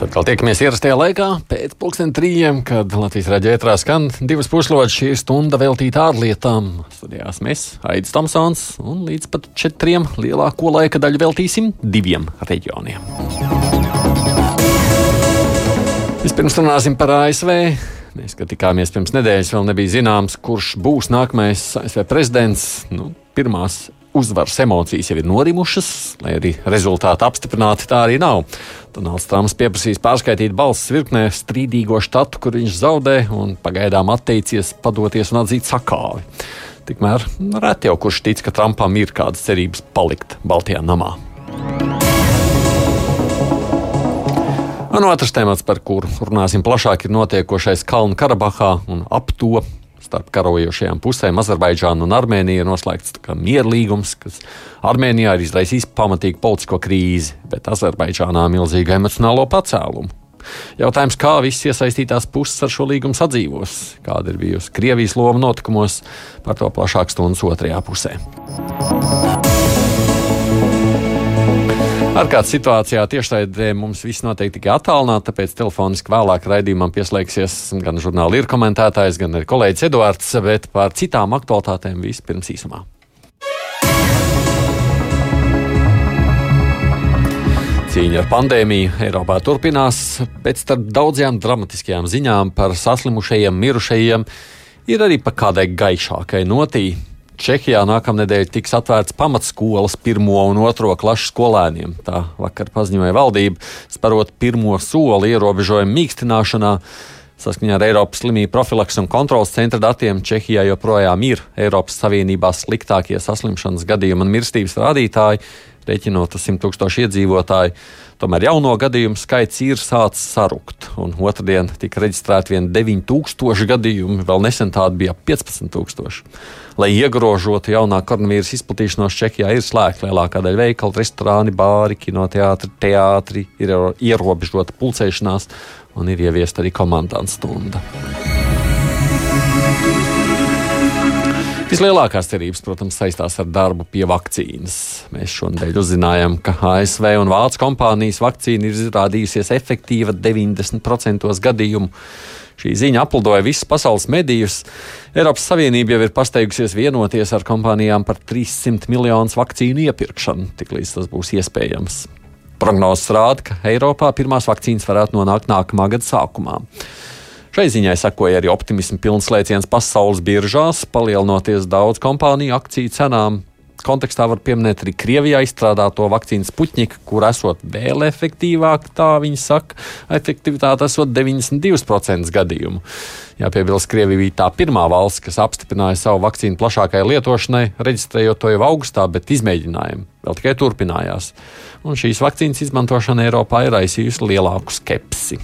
Mēs atkal tiekamies ierastajā laikā, pēc pusdienas trījiem, kad Latvijas raidījumā skan divas puslodes. Šī stunda veltīta ārlietām. Studijās mēs, Aits Tomsons, un līdz pat četriem lielāko laika daļu veltīsim diviem reģioniem. Vispirms runāsim par ASV. Mēs, kad tikāmies pirms nedēļas, vēl nebija zināms, kurš būs nākamais ASV prezidents. Nu, pirmās uzvaras emocijas jau ir norimušas, lai arī rezultāti apstiprināti tā arī nav. Donalds Trumps pieprasīs pārskaitīt balsis virknē strīdīgo štatu, kur viņš zaudē, un pagaidām atteicies padoties un atzīt sakāvi. Tikmēr reti jau kurš tic, ka Trumpam ir kādas cerības palikt Baltijā namā. Un otrs temats, par kuru runāsim plašāk, ir notiekošais Kalnu Karabahā un ap to starp karojošajām pusēm, Azerbaidžānu un Armēniju, ir noslēgts mierlīgums, kas Armēnijā ir izraisījis pamatīgu politisko krīzi, bet Azerbaidžānā milzīgu emocionālo pacēlumu. Jautājums, kā visas iesaistītās puses ar šo līgumu sadzīvos, kāda ir bijusi Krievijas loma notikumos, par to plašāk stundas otrajā pusē. Ārkārtas situācijā tiešraidē mums viss notiek tikai attālināti, tāpēc telefoniski vēlāk raidījumam pieslēgsies gan žurnāla ir komentētājs, gan arī kolēģis Eduards, bet par citām aktualitātēm vispirms īsumā. Cīņa ar pandēmiju Eiropā turpinās, bet starp daudzajām dramatiskajām ziņām par saslimušajiem, mirušajiem ir arī pa kādai gaišākai notīm Čehijā nākamnedēļ tiks atvērts pamatskolas pirmo un otro klašu skolēniem. Tā vakar paziņoja valdība, sparot pirmo soli ierobežojumu mīkstināšanā. Saskaņā ar Eiropas slimību profilaks un kontrolas centra datiem Čehijā joprojām ir Eiropas Savienībā sliktākie saslimšanas gadījumi un mirstības rādītāji, rēķinot uz 100 tūkstošu iedzīvotāju. Tomēr jauno gadījumu skaits ir sācis sarukt, un otrdien tika reģistrēti vien 9000 gadījumi, vēl nesen tādi bija 15000. Lai iegrožotu jaunā koronavīrusa izplatīšanos Čehijā, ir slēgta lielākā daļa veikalu, restorāni, bāri, kinoteātri, teātri, ir ierobežota pulcēšanās un ir ieviesta arī komandants stunda. Vislielākās cerības, protams, saistās ar darbu pie vakcīnas. Mēs šonadēļ uzzinājām, ka ASV un Vācijas kompānijas vakcīna ir izrādījusies efektīva 90% gadījumu. Šī ziņa aplidoja visus pasaules medijus. Eiropas Savienība jau ir pasteigusies vienoties ar kompānijām par 300 miljonu vakcīnu iepirkšanu, tiklīdz tas būs iespējams. Prognozes rāda, ka Eiropā pirmās vakcīnas varētu nonākt nākamā gada sākumā. Šai ziņai sekoja arī optimismu pilns lēciens pasaules biržās, palielinoties daudz kompāniju akciju cenām. Kontekstā var pieminēt arī Krievijā izstrādāto vakcīnu Sputņika, kur esot vēl efektīvāk, tā viņi saka, efektivitāte esot 92% gadījumu. Jāpiebilst, Krievija bija tā pirmā valsts, kas apstiprināja savu vakcīnu plašākai lietošanai, reģistrējot to jau augustā, bet izmēģinājumi vēl tikai turpinājās. Un šīs vakcīnas izmantošana Eiropā ir raisījusi lielāku skepsi.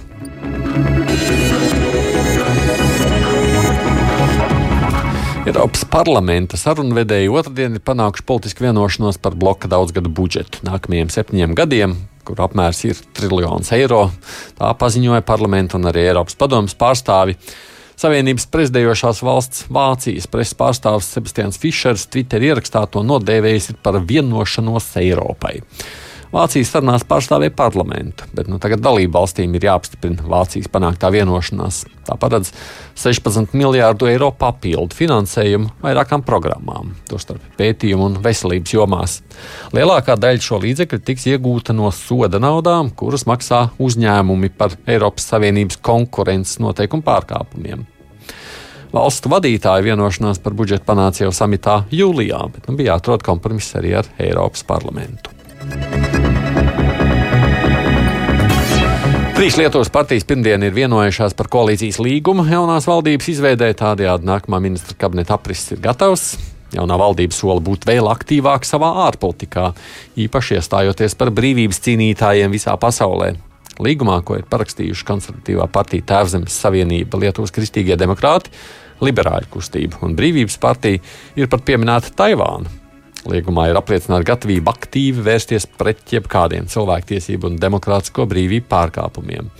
Eiropas parlamenta sarunvedēji otrdien ir panākuši politisku vienošanos par bloka daudzgadu budžetu nākamajiem septiņiem gadiem, kur apmērs ir triljons eiro. Tā paziņoja parlamenta un arī Eiropas padomas pārstāvi. Savienības prezidējošās valsts Vācijas preses pārstāvis Sebastians Fišers Twitter ierakstā to nodēvējis par vienošanos Eiropai. Vācijas sarunās pārstāvēja parlamentu, bet nu, tagad dalību valstīm ir jāapstiprina Vācijas panāktā vienošanās. Tā paredz 16 miljārdu eiro papildu finansējumu vairākām programmām, tostarp pētījumu un veselības jomās. Lielākā daļa šo līdzekļu tiks iegūta no soda naudām, kuras maksā uzņēmumi par Eiropas Savienības konkurences noteikumu pārkāpumiem. Valstu vadītāju vienošanās par budžetu panāca jau samitā jūlijā, bet nu, bija jāatrod kompromiss arī ar Eiropas parlamentu. Trīs Lietuvas partijas pirmdien ir vienojušās par koalīcijas līgumu jaunās valdības izveidē. Tādējādi nākamā ministra kabineta aprises ir gatavs. Jaunā valdība sola būt vēl aktīvāka savā ārpolitikā, īpaši iestājoties par brīvības cīnītājiem visā pasaulē. Līgumā, ko ir parakstījuši konservatīvā partija Tēvzemes Savienība, Lietuvas Kristīgie demokrāti, Liberāļu kustība un Brīvības partija, ir pat pieminēta Taivāna. Liegumā ir apliecināta gatavība aktīvi vērsties pret jebkādiem cilvēktiesību un demokrātisko brīvību pārkāpumiem.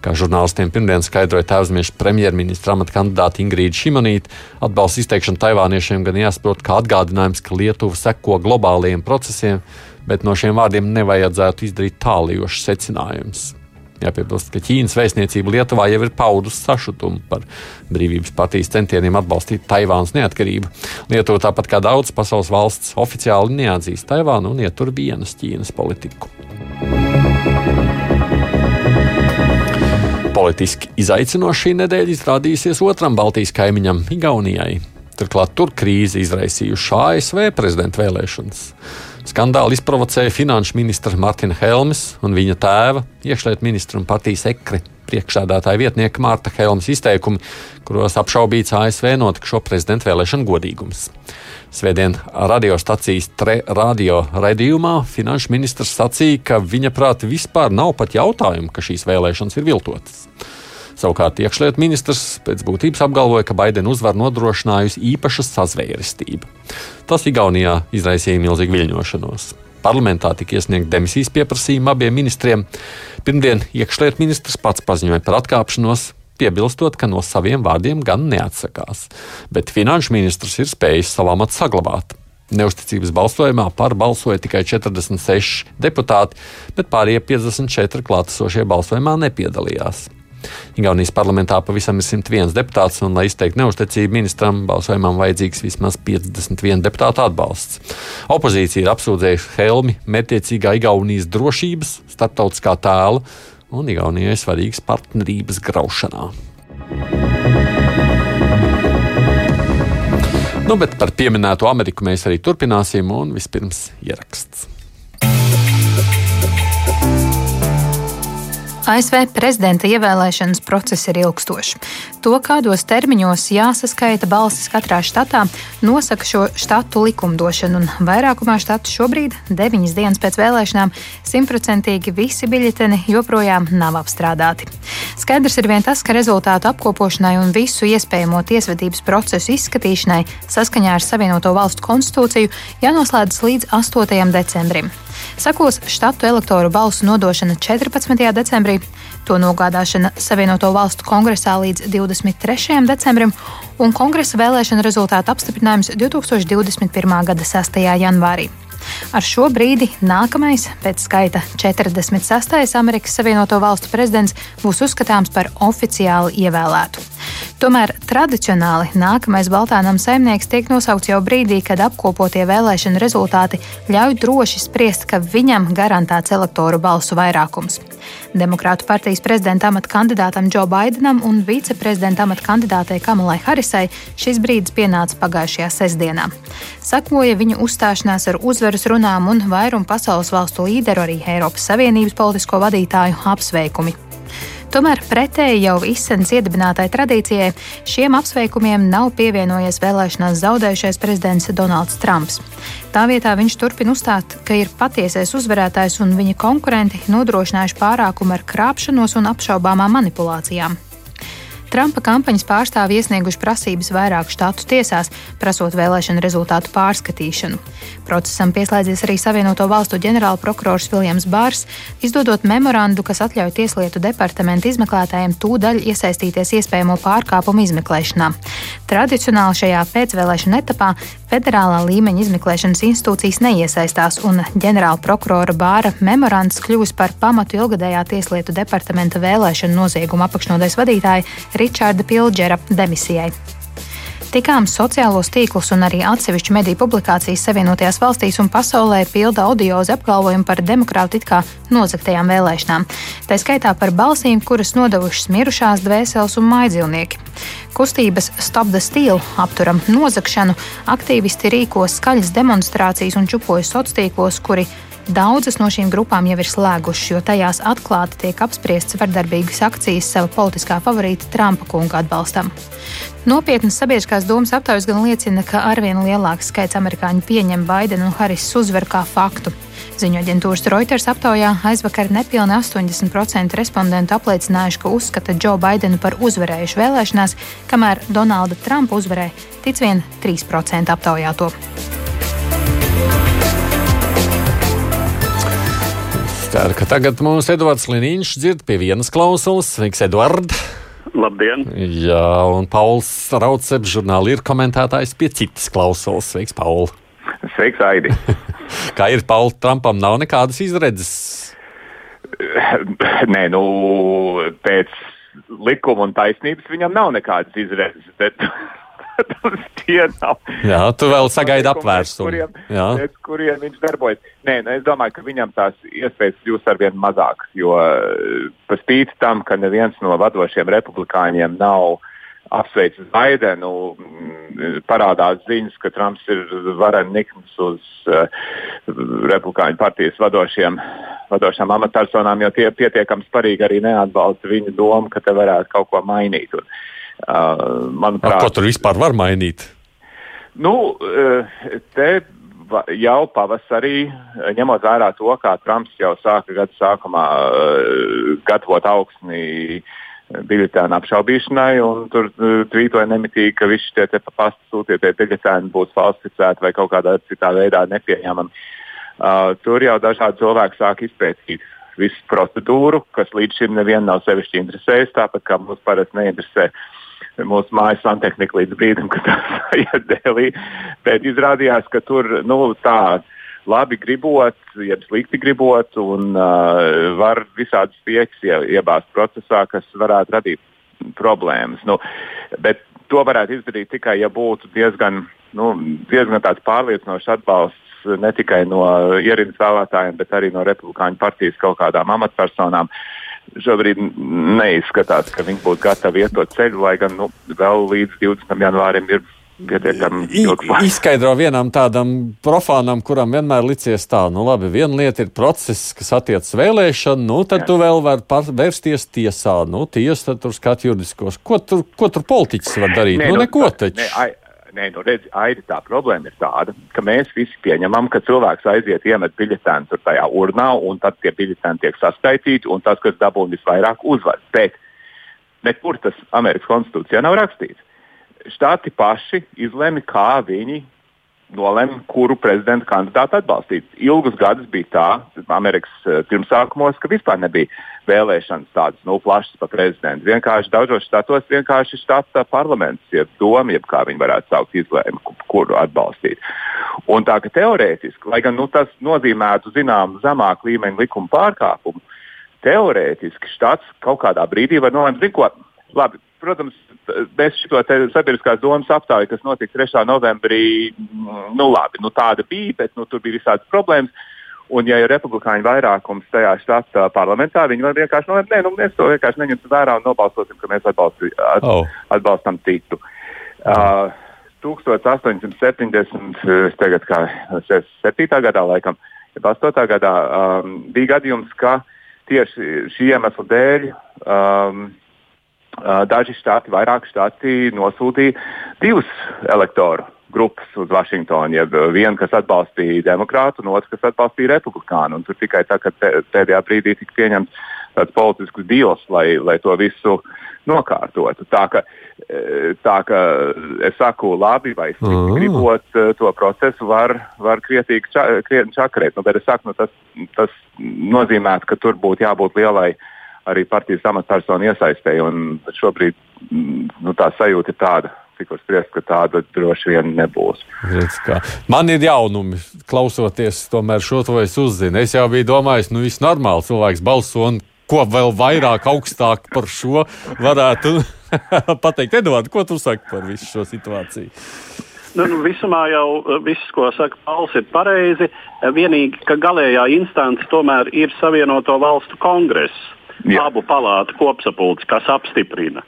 Kā žurnālistiem pirmdien skaidroja tēvzmiešu premjerministra amata kandidāte Ingrīda Šimonīte, atbalsts izteikšana taivāniešiem gan jāsaprot kā atgādinājums, ka Lietuva seko globālajiem procesiem, bet no šiem vārdiem nevajadzētu izdarīt tālījošus secinājumus. Jāpiebilst, ka Ķīnas vēstniecība Lietuvā jau ir paudusi sašutumu par brīvības partijas centieniem atbalstīt Taivānas neatkarību. Lietuva, tāpat kā daudzas pasaules valsts, oficiāli neatzīst Taivānu un ietur vienas Ķīnas politiku. Politiski izaicinoša šī nedēļa izrādījusies otram Baltijas kaimiņam, Igaunijai. Turklāt tur krīze izraisījuši ASV prezidenta vēlēšanas. Skandāli izprovocēja finanšu ministra Martina Helmes un viņa tēva, iekšlietu ministra un partijas ekri priekšsēdētāja vietnieka Mārta Helmes izteikumi, kuros apšaubīts ASV notikušo prezidenta vēlēšanu godīgums. Svētdien radiostacijas radio raidījumā finanšu ministrs sacīja, ka viņa prāti vispār nav pat jautājumu, ka šīs vēlēšanas ir viltotas. Savukārt iekšlietu ministrs pēc būtības apgalvoja, ka Baidena uzvara nodrošinājusi īpaša sazvērestība. Tas Igaunijā izraisīja milzīgu viļņošanos. Parlamentā tika iesniegta demisijas pieprasījuma abiem ministriem. Pirmdien iekšlietu ministrs pats paziņoja par atkāpšanos, piebilstot, ka no saviem vārdiem gan neatsakās, bet finanšu ministrs ir spējis savu amatu saglabāt. Neusticības balsojumā par balsoja tikai 46 deputāti, bet pārējie 54 klātesošie balsojumā nepiedalījās. Igaunijas parlamentā pavisam ir 101 deputāts, un, lai izteiktu neusticību ministram, balsojumam vajadzīgs vismaz 51 deputātu atbalsts. Opozīcija ir apsūdzējusi Helmi mērķiecīgā Igaunijas drošības, starptautiskā tēla un Igaunijai svarīgas partnerības graušanā. Nu, bet par pieminēto Ameriku mēs arī turpināsim, un vispirms ieraksts. ASV prezidenta ievēlēšanas process ir ilgstošs. To, kādos termiņos jāsaskaita balsis katrā štatā, nosaka šo štatu likumdošana, un vairākumā štatu šobrīd, deviņas dienas pēc vēlēšanām, simtprocentīgi visi biļeteni joprojām nav apstrādāti. Skaidrs ir vien tas, ka rezultātu apkopošanai un visu iespējamo tiesvedības procesu izskatīšanai saskaņā ar Savienoto Valstu konstitūciju jānoslēdzas līdz 8. decembrim. Sakos štatu elektoru balsu nodošana 14. decembrī, to nogādāšana Savienoto Valstu kongresā līdz 23. decembrim un kongresa vēlēšana rezultātu apstiprinājums 2021. gada 6. janvārī. Ar šo brīdi nākamais, pēc skaita 46. Amerikas Savienoto Valstu prezidents, būs uzskatāms par oficiāli ievēlētu. Tomēr tradicionāli nākamais Baltānam saimnieks tiek nosaukts jau brīdī, kad apkopotie vēlēšana rezultāti ļauj droši spriest, ka viņam garantēts elektoru balsu vairākums. Demokrātu partijas prezidenta amata kandidātam Džo Baidenam un viceprezidenta amata kandidātei Kamalai Harisai šis brīdis pienāca pagājušajā sestdienā. Sakoja viņa uzstāšanās ar uzvaras runām un vairumu pasaules valstu līderu, arī Eiropas Savienības politisko vadītāju apsveikumi. Tomēr pretēji jau izsens iedibinātai tradīcijai, šiem apsveikumiem nav pievienojies vēlēšanās zaudējušais prezidents Donalds Trumps. Tā vietā viņš turpina uzstāt, ka ir patiesais uzvarētājs un viņa konkurenti nodrošinājuši pārākumu ar krāpšanos un apšaubāmām manipulācijām. Trumpa kampaņas pārstāvji iesnieguši prasības vairāku štatu tiesās, prasot vēlēšanu rezultātu pārskatīšanu. Procesam pieslēdzies arī Savienoto valstu ģenerālprokurors Viljams Bārs, izdodot memorandu, kas atļauj Tieslietu departamentu izmeklētājiem tūdaļ iesaistīties iespējamo pārkāpumu izmeklēšanā. Tradicionāli šajā pēcvēlēšana etapā federālā līmeņa izmeklēšanas institūcijas neiesaistās, un ģenerālprokurora Bāra memorands kļūs par pamatu ilgadējā Tieslietu departamenta vēlēšanu nozieguma apakšnodaļas vadītāja Ričārda Pilģera demisijai. Tikām sociālos tīklus un arī atsevišķu mediju publikācijas Savienotajās valstīs un pasaulē pilda audiozi apgalvojumi par demokrātu it kā nozagtajām vēlēšanām. Tā skaitā par balsīm, kuras nodevušas mirušās dvēseles un maidzīvnieki. Kustības Stop the Steel apturam nozagšanu aktīvisti rīkos skaļas demonstrācijas un čupojas sociālos tīklos, kuri Daudzas no šīm grupām jau ir slēgušas, jo tajās atklāti tiek apspriestas vardarbīgas akcijas sava politiskā favorīta Trumpa kunga atbalstam. Nopietnas sabiedriskās domas aptaujas gan liecina, ka arvien lielāks skaits amerikāņu pieņem Baidenu un Harisu uzvaru kā faktu. Ziņu aģentūras Reuters aptaujā aizvakar nepilni 80% respondentu apliecinājuši, ka uzskata Džo Baidenu par uzvarējušu vēlēšanās, kamēr Donalda Trumpa uzvarēja tic vien 3% aptaujāto. Ceru, ka tagad mums Edvards Liniņš dzird pie vienas klausulas. Sveiks, Edvard! Labdien! Jā, un Pauls Rauceps, žurnāli ir komentētājs pie citas klausulas. Sveiks, Paul! Sveiks, Aidi! Kā ir Paul Trumpam, nav nekādas izredzes? Nē, nu, pēc likuma un taisnības viņam nav nekādas izredzes. Bet protams, tie nav. Jā, tu vēl sagaidi apvērsumu. Kuriem, pēc kuriem viņš darbojas. Nē, nu, es domāju, ka viņam tās iespējas kļūst ar vien mazākas, jo eh, par spīti tam, ka neviens no vadošiem republikāņiem nav apsveicis Baidenu, mm, parādās ziņas, ka Trumps ir vareni nikns uz uh, republikāņu partijas vadošiem, vadošām amatpersonām, jo tie pietiekami sparīgi arī neatbalsta viņa domu, ka te varētu kaut ko mainīt. Un, Uh, manuprāt, ko tur vispār var mainīt? Nu, te jau pavasarī, ņemot vērā to, kā Trumps jau sāka gada sākumā gatavot augsni biļetēnu apšaubīšanai, un tur tvītoja nemitīgi, ka visi šie pasta sūtītie biļetēni būs falsificēti vai kaut kādā citā veidā nepieņemami. Uh, tur jau dažādi cilvēki sāk izpētīt visu procedūru, kas līdz šim nevienu nav sevišķi interesējis, tāpat kā mums parasti neinteresē uh, mūsu mājas santehnika līdz brīdim, kad tas iet dēlī. Bet izrādījās, ka tur nu, tā labi gribot, jeb slikti gribot, un uh, var visādas spēks ie, iebāzt procesā, kas varētu radīt problēmas. Nu, bet to varētu izdarīt tikai, ja būtu diezgan, nu, diezgan pārliecinošs atbalsts ne tikai no ierindas vēlētājiem, bet arī no Republikāņu partijas kaut kādām amatpersonām. Uh, šobrīd neizskatās, ka viņi būtu gatavi iet to ceļu, lai gan nu, vēl līdz 20. janvārim ir pietiekami ilgs laiks. Izskaidro vienam tādam profānam, kuram vienmēr licies tā, nu labi, viena lieta ir process, kas attiecas vēlēšanu, nu tad Jā. tu vēl vari vērsties tiesā, nu tiesa tur skat juridiskos. Ko tur, ko tur politiķis var darīt? Nē, nu, nu neko taču. Ne, ai, Nē, nu, redz, Aidi, tā problēma ir tāda, ka mēs visi pieņemam, ka cilvēks aiziet iemet biļetēnu tur tajā urnā, un tad tie biļetēni tiek saskaitīti, un tas, kas dabūna visvairāk, uzvar. Bet nekur tas Amerikas konstitūcijā nav rakstīts. Štati paši izlemj, kā viņi nolēma, kuru prezidenta kandidātu atbalstīt. Ilgus gadus bija tā, Amerikas uh, pirmsākumos, ka vispār nebija vēlēšanas tādas nu, plašas par prezidentu. Vienkārši daudzos štatos vienkārši štata parlaments, jeb doma, jeb kā viņi varētu saukt, izlēma, kuru atbalstīt. Un tā ka teorētiski, lai gan nu, tas nozīmētu zināmu zemāku līmeņa likuma pārkāpumu, teorētiski štats kaut kādā brīdī var nolemt, zinu, ko labi protams, bez šo sabiedriskās domas aptauju, kas notika 3. novembrī, mm, nu labi, nu tāda bija, bet nu, tur bija visādas problēmas. Un, ja ir republikāņu vairākums tajā štata parlamentā, viņi var vienkārši nolemt, nē, nu, mēs to vienkārši neņemsim vērā un nobalsosim, ka mēs atbalsti, at, oh. atbalstam citu. Uh, 1870, tagad kā 7. gadā, laikam, ja 8. gadā um, bija gadījums, ka tieši šī iemesla dēļ um, daži štati, vairāk štati nosūtīja divus elektoru grupas uz Vašingtonu. Ja viena, kas atbalstīja demokrātu, un otra, kas atbalstīja republikānu. Un tur tikai tā, ka pēdējā brīdī tika pieņemts tāds politisks deals, lai, lai to visu nokārtotu. Tā ka, tā ka es saku, labi, vai slikti mm. gribot to procesu, var, var krietīgi ča, čakarēt. Nu, bet es saku, nu, tas, tas nozīmē, ka tur būtu jābūt lielai arī partijas amatpersonu iesaistēja. Šobrīd mm, nu, tā sajūta ir tāda, cik var spriest, ka tāda droši vien nebūs. Man ir jaunumi, klausoties šo to es uzzinu. Es jau biju domājis, nu viss normāli, cilvēks balso un ko vēl vairāk augstāk par šo varētu pateikt. Edvards, ko tu saki par visu šo situāciju? Nu, nu, visumā jau viss, ko saka Pauls, ir pareizi. Vienīgi, ka galējā instance tomēr ir Savienoto Valstu kongress. Jā. abu palātu kopsapulci, kas apstiprina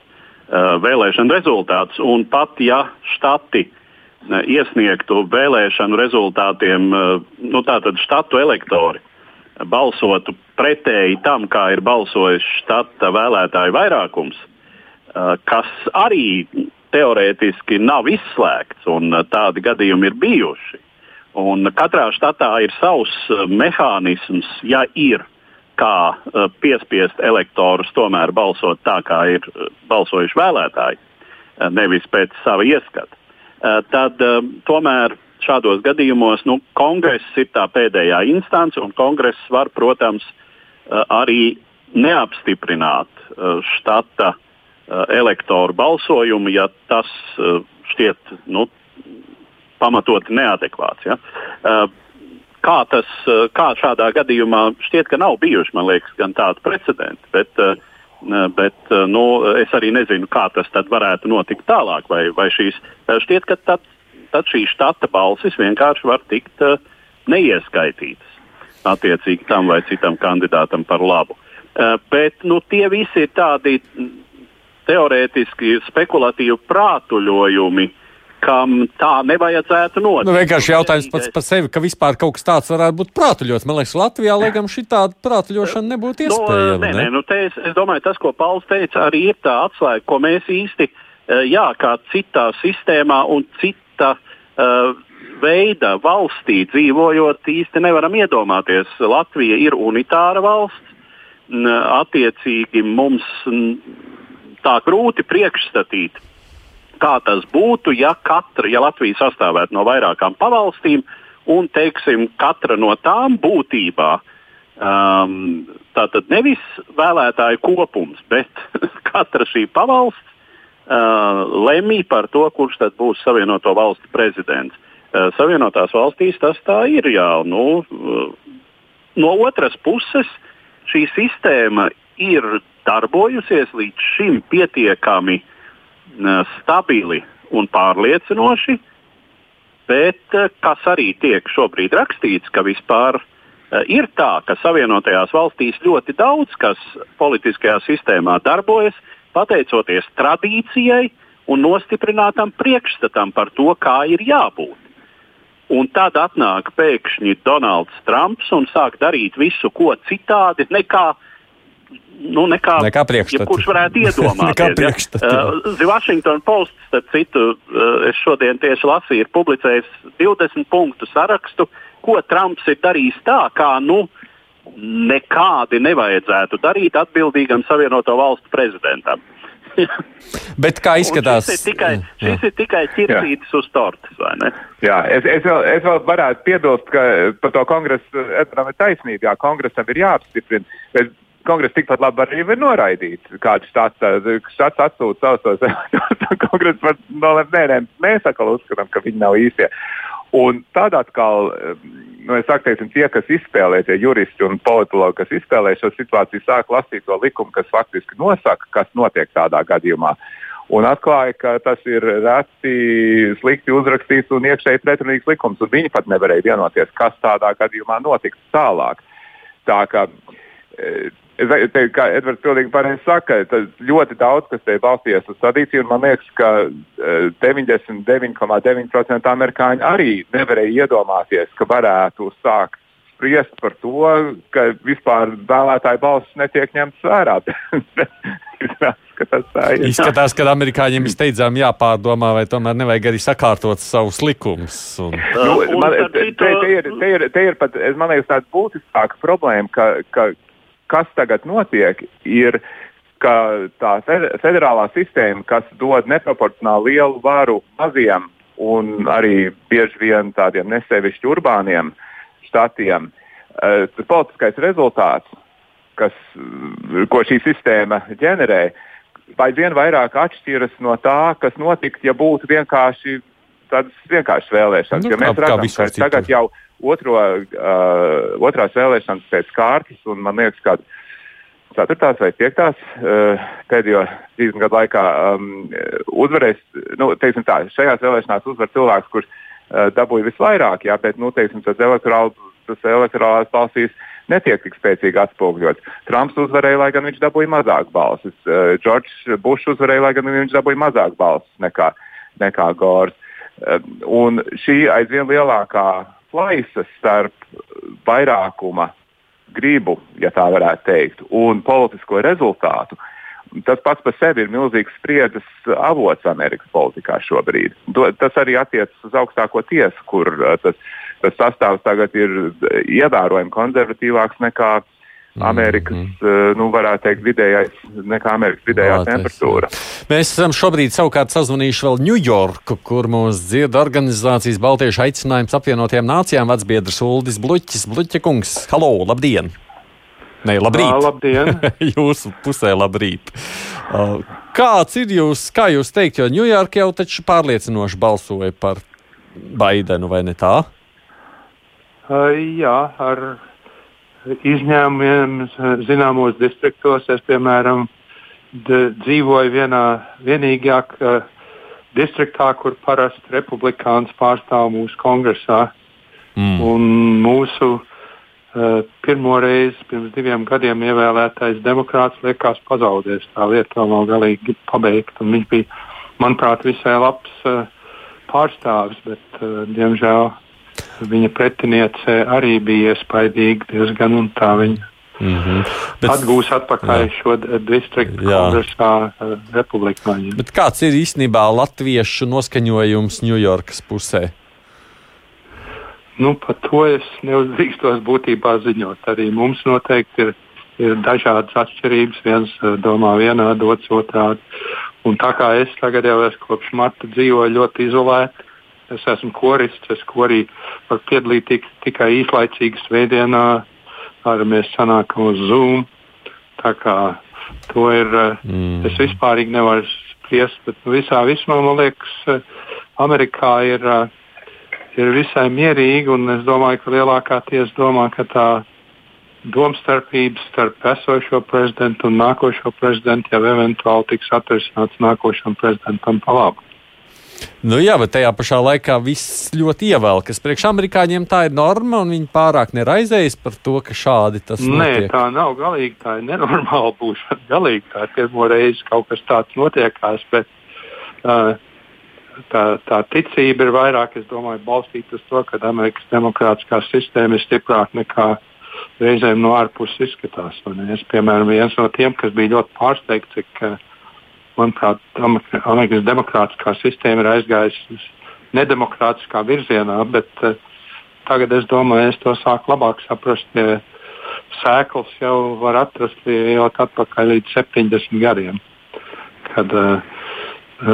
vēlēšanu rezultātus. Un pat ja štati uh, iesniegtu vēlēšanu rezultātiem, uh, nu, tātad štatu elektori uh, balsotu pretēji tam, kā ir balsojis štata vēlētāju vairākums, uh, kas arī teorētiski nav izslēgts, un uh, tādi gadījumi ir bijuši. Un katrā štatā ir savs uh, mehānisms, ja ir kā uh, piespiest elektorus tomēr balsot tā, kā ir uh, balsojuši vēlētāji, uh, nevis pēc sava ieskata. Tad tomēr šādos gadījumos nu, kongress ir tā pēdējā instance, un kongress var, protams, arī neapstiprināt štata elektoru balsojumu, ja tas šķiet nu, pamatoti neadekvāts. Ja? Kā, tas, kā šādā gadījumā šķiet, ka nav bijuši liekas, gan tādi precedenti, bet, bet nu, es arī nezinu, kā tas varētu notikt tālāk. Vai, vai šīs, šķiet, ka tad, tad šīs štata balsis vienkārši var tikt neieskaitītas attiecīgi tam vai citam kandidātam par labu. Bet nu, tie visi ir tādi teorētiski spekulatīvi prātuļojumi, kam tā nevajadzētu notikt. Nu, vienkārši jautājums pats par sevi, ka vispār kaut kas tāds varētu būt prātuļots. Man liekas, Latvijā laikam šī tāda prātuļošana nebūtu nu, iespējama. No, nē, nē, nu, es, es domāju, tas, ko Pauls teica, arī ir tā atslēga, ko mēs īsti, eh, jā, kā citā sistēmā un cita uh, veida valstī dzīvojot, īsti nevaram iedomāties. Latvija ir unitāra valsts. Attiecīgi mums tā grūti priekšstatīt, kā tas būtu, ja, katra, ja Latvija sastāvētu no vairākām pavalstīm un teiksim, katra no tām būtībā um, tātad nevis vēlētāju kopums, bet katra šī pavalsts uh, lemj par to, kurš tad būs Savienoto valstu prezidents. Uh, Savienotās valstīs tas tā ir. Jā, nu, uh, no otras puses, šī sistēma ir darbojusies līdz šim pietiekami stabili un pārliecinoši, bet uh, kas arī tiek šobrīd rakstīts, ka vispār uh, ir tā, ka Savienotajās valstīs ļoti daudz kas politiskajā sistēmā darbojas pateicoties tradīcijai un nostiprinātam priekšstatam par to, kā ir jābūt. Un tad atnāk pēkšņi Donalds Trumps un sāk darīt visu, ko citādi nekā uh, nu, nekā, nekā priekšstats. Kurš varētu iedomāties? ja? uh, The Washington Post, starp citu, uh, es šodien tieši lasīju, ir publicējis 20 punktu sarakstu, ko Trumps ir darījis tā, kā nu, nekādi nevajadzētu darīt atbildīgam Savienoto Valstu prezidentam. Bet kā izskatās? Un šis ir tikai, šis ir tikai ķircītis uz tortes, vai ne? Jā, es, es, vēl, es vēl varētu piebilst, ka par to kongresu Edram ir taisnība. Jā, kongresam ir jāapstiprina. Bet kongress tikpat labi arī var noraidīt. Kāds štats atsūta savus tos kongress var nolēmt, nē, nē, mēs atkal uzskatām, ka viņi nav īstie. Un tādā atkal, nu, es saku, teiksim, tie, kas izspēlē, tie juristi un politologi, kas izspēlē šo situāciju, sāk lasīt to likumu, kas faktiski nosaka, kas notiek tādā gadījumā. Un atklāja, ka tas ir reti slikti uzrakstīts un iekšēji pretrunīgs likums. Viņi pat nevarēja vienoties, kas tādā gadījumā notiks tālāk. Tā kā, Es teiktu, ka Edvards pilnīgi pareizi saka, ka ļoti daudz kas te balstījās uz tradīciju, un man liekas, ka 99,9% e, amerikāņi arī nevarēja iedomāties, ka varētu sākt spriest par to, ka vispār vēlētāju balsis netiek ņemtas vērā. Izskatās, ka amerikāņiem ir steidzami jāpārdomā, vai tomēr nevajag arī sakārtot savus likumus. Un... Nu, man, te, te, ir, te, ir, te ir pat, man liekas, tāda būtiskāka problēma, ka, ka kas tagad notiek, ir, ka tā federālā sistēma, kas dod neproporcionāli lielu varu maziem un arī bieži vien tādiem nesevišķi urbāniem štatiem, eh, tas politiskais rezultāts, kas, ko šī sistēma ģenerē, aizvien vairāk atšķiras no tā, kas notiktu, ja būtu vienkārši tādas vienkāršas vēlēšanas. Nu, mēs redzam, ka tagad jau otro, uh, otrās vēlēšanas pēc kārtas, un man liekas, ka ceturtās vai piektās uh, pēdējo 30 gadu laikā um, uzvarēs, nu, teiksim tā, šajās vēlēšanās uzvar cilvēks, kurš uh, dabūja visvairāk, jā, bet, nu, teiksim, tas elektorālās balsīs netiek tik spēcīgi atspoguļots. Trumps uzvarēja, lai gan viņš dabūja mazāk balsis. Džordžs uh, Bušs uzvarēja, lai gan viņš dabūja mazāk balsis nekā, nekā Gors. Uh, un šī aizvien lielākā plaisas starp vairākuma gribu, ja tā varētu teikt, un politisko rezultātu. Tas pats par sevi ir milzīgs spriedzes avots Amerikas politikā šobrīd. Tas arī attiecas uz augstāko tiesu, kur uh, tas, tas sastāvs tagad ir ievērojami konservatīvāks nekā, Amerikas, mm -hmm. nu, varētu teikt, vidējais, nekā Amerikas vidējā Lātais, temperatūra. Mēs esam šobrīd savukārt sazvanījuši vēl Ņujorku, kur mūs dzird organizācijas Baltiešu aicinājums apvienotiem nācijām vecbiedrs Uldis Bluķis. Bluķa kungs, halo, labdien! Nē, labrīt! Jā, labdien! Jūsu pusē labrīt! Kāds ir jūs, kā jūs teikt, jo Ņujorka jau taču pārliecinoši balsoja par Baidenu, vai ne tā? Uh, jā, ar izņēmumiem zināmos distriktos. Es, piemēram, dzīvoju vienā vienīgajā uh, distriktā, kur parasti republikāns pārstāv mūsu kongresā. Mm. Un mūsu uh, pirmo reizi pirms diviem gadiem ievēlētais demokrāts liekas pazaudējis. Tā lieta vēl nav galīgi pabeigta. Viņš bija, manuprāt, visai labs uh, pārstāvis, bet, uh, diemžēl, viņa pretiniece arī bija iespaidīga diezgan, un tā viņa Mm -hmm. Bet, atgūs atpakaļ jā. šo distriktu kongresā uh, republikāņiem. Bet kāds ir īstenībā latviešu noskaņojums Ņujorkas pusē? Nu, par to es neuzdrīkstos būtībā ziņot. Arī mums noteikti ir, ir dažādas atšķirības. Viens uh, domā vienādi, otrs otrādi. Un tā kā es tagad jau esmu kopš marta dzīvoju ļoti izolēti, Es esmu korists, es korī varu piedalīties tikai īslaicīgi svētdienā, ar mēs sanākam uz Zoom. Tā kā to ir, mm. es vispār nevaru spriest, bet nu, visā vismā man liekas, Amerikā ir, ir visai mierīgi, un es domāju, ka lielākā tiesa domā, ka tā domstarpības starp esošo prezidentu un nākošo prezidentu jau eventuāli tiks atrisināts nākošam prezidentam pa labu. Nu, jā, bet tajā pašā laikā viss ļoti ievēlkas. Priekš amerikāņiem tā ir norma, un viņi pārāk neraizējas par to, ka šādi tas notiek. Nē, tā nav galīgi. Tā ir nenormāla būšana. Galīgi tā ir pirmo reizi kaut kas tāds notiekās. Bet, uh, tā, tā ticība ir vairāk, domāju, balstīta uz to, ka Amerikas demokrātiskā sistēma ir stiprāka nekā reizēm no ārpuses izskatās. Es, piemēram, viens no tiem, kas bija ļoti pārsteigts, cik uh, manuprāt, Amerikas demokrātiskā sistēma ir aizgājusi nedemokrātiskā virzienā, bet uh, tagad es domāju, es to sāku labāk saprast. Ja sēklas jau var atrast jau atpakaļ līdz 70 gadiem, kad uh,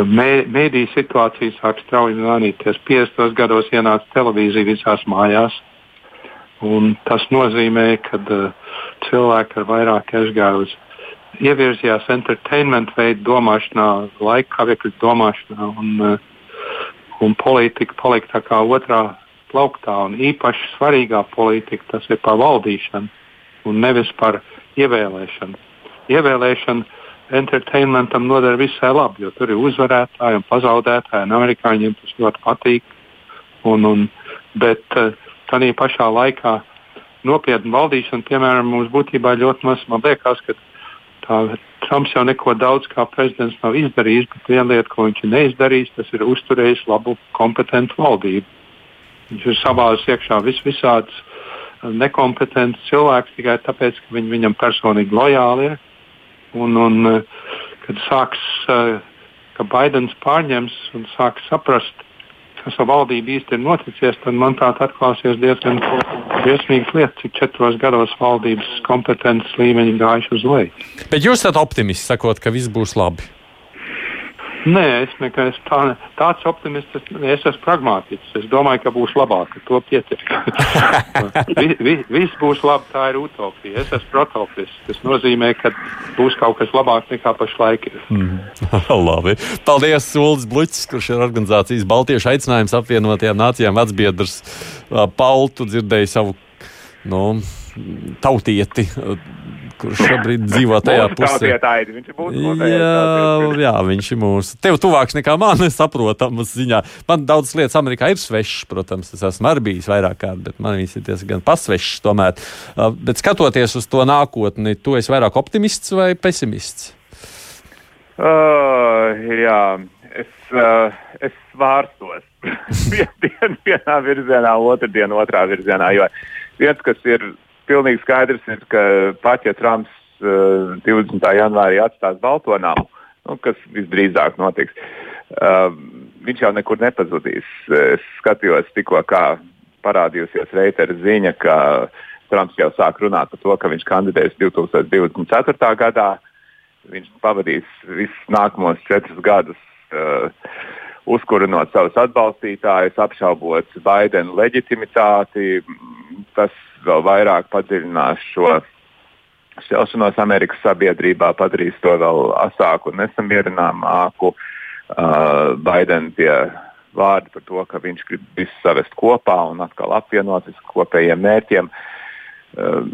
mē, mēdīņu situācija sāk strauji mainīties. 50. gados ienāca televīzija visās mājās. Tas nozīmē, ka uh, cilvēki ar vairāk aizgāju uz ievirzījās entertainment veidu domāšanā, laika kavēkļu domāšanā, un, uh, un politika palika tā kā otrā plauktā. Un īpaši svarīgā politika tas ir par valdīšanu un nevis par ievēlēšanu. Ievēlēšana entertainmentam noder visai labi, jo tur ir uzvarētāji un pazaudētāji, un amerikāņiem tas ļoti patīk. Un, un, bet uh, tādā pašā laikā nopietna valdīšana, piemēram, mums būtībā ļoti maz, liekas, ka Tā, Trumps jau neko daudz kā prezidents nav izdarījis, bet viena lieta, ko viņš ir neizdarījis, tas ir uzturējis labu, kompetentu valdību. Viņš ir sabāzis iekšā vis visādus uh, nekompetentus cilvēkus tikai tāpēc, ka viņi viņam personīgi lojāli ir. Un, un, uh, kad sāks, uh, ka Baidens pārņems un sāks saprast, kas ar valdību īsti ir noticies, tad manuprāt atklāsies diezgan briesmīgas lietas, cik četros gados valdības kompetences līmeņi gājuši uz leju. Bet jūs esat optimists, sakot, ka viss būs labi. Nē, es neesmu tā, tāds optimists. Es esmu pragmātisks. Es domāju, ka būs labāk. To pietiek. vi, vi, viss būs labi. Tā ir utopija. Es esmu protopists. Tas nozīmē, ka būs kaut kas labāks nekā pašlaik. Mm. labi. Paldies, Ulas Bluķis, kurš ir organizācijas Baltiešu aicinājums apvienotajām nācijām vecbiedrs. Paul, tu dzirdēji savu nu, tautieti kurš šobrīd dzīvo tajā pusē. Viņš jā, jā, viņš ir mūsu. Tev tuvāks nekā man, saprotamas ziņā. Man daudz lietas Amerikā ir svešas, protams, es esmu arī bijis vairāk kārt, bet man viņas ir diezgan pasvešas tomēr. Uh, bet skatoties uz to nākotni, tu esi vairāk optimists vai pesimists? Uh, jā, es, uh, es svārstos. Vienu vienā virzienā, otru dienu otrā virzienā. Jo viens, kas ir pilnīgi skaidrs ir, ka pat ja Trumps uh, eh, 20. janvārī atstās Baltonamu, nu, kas visdrīzāk notiks, uh, viņš jau nekur nepazudīs. Es skatījos tikko, kā parādījusies Reitera ziņa, ka Trumps jau sāk runāt par to, ka viņš kandidēs 2024. gadā. Viņš pavadīs visus nākamos četrus gadus uh, uzkurinot savus atbalstītājus, apšaubot Baidena leģitimitāti. Tas vēl vairāk padziļinās šo šķelšanos Amerikas sabiedrībā, padarīs to vēl asāku un nesamierināmāku. Uh, Baidena pie vārdi par to, ka viņš grib visu savest kopā un atkal apvienot uz kopējiem mērķiem. Uh,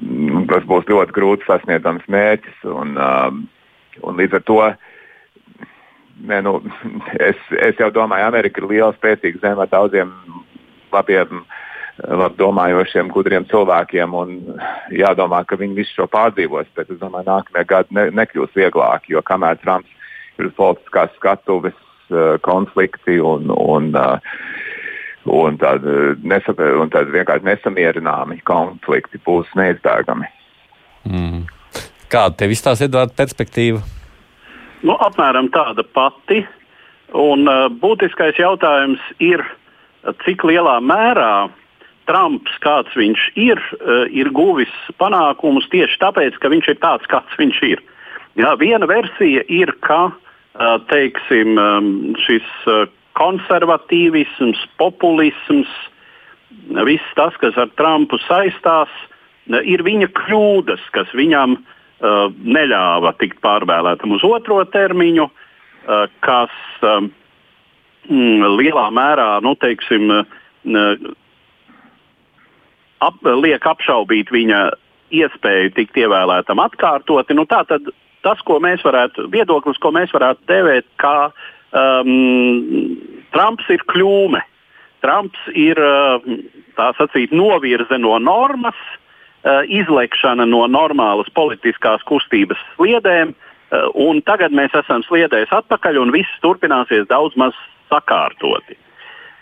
tas būs ļoti grūti sasniedzams mērķis. Un, uh, un līdz ar to ne, nu, es, es jau domāju, Amerika ir liela, spēcīga zeme ar daudziem labiem, labdomājošiem, gudriem cilvēkiem. Jādomā, ka viņi visu šo pārdzīvos, bet es domāju, ka nākamie gadi ne, nekļūs vieglāki, jo kamēr Trumps ir uz politiskās skatuves uh, konflikti un, un, uh, un tādi nesap, tād vienkārši nesamierināmi konflikti būs neizbēgami. Mm. Kāda tev izstāsta Edvards perspektīva? Nu, apmēram tāda pati. Un, uh, būtiskais jautājums ir, cik lielā mērā Trumps, kāds viņš ir, uh, ir guvis panākumus tieši tāpēc, ka viņš ir tāds, kāds viņš ir. Jā, viena versija ir, ka uh, teiksim, um, šis uh, konservatīvisms, populisms, viss tas, kas ar Trumpu saistās, ir viņa kļūdas, kas viņam uh, neļāva tikt pārvēlētam uz otro termiņu, uh, kas um, lielā mērā nu, teiksim, uh, ap, liek apšaubīt viņa iespēju tikt ievēlētam atkārtoti. Nu, tātad tas, ko mēs varētu, viedoklis, ko mēs varētu devēt, kā um, Trumps ir kļūme. Trumps ir tā sacīt, novirze no normas, uh, izlekšana no normālas politiskās kustības sliedēm, eh, un tagad mēs esam sliedēs atpakaļ, un viss turpināsies daudz maz sakārtoti.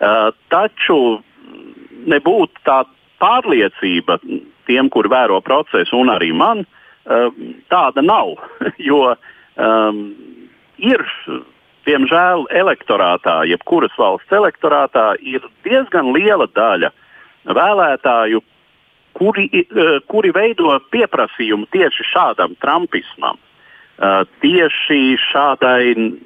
Eh, taču nebūtu tā pārliecība tiem, kur vēro procesu, un arī man, tāda nav. Jo um, ir, diemžēl, elektorātā, jebkuras valsts elektorātā, ir diezgan liela daļa vēlētāju, kuri, eh, kuri veido pieprasījumu tieši šādam trumpismam, eh, tieši šādai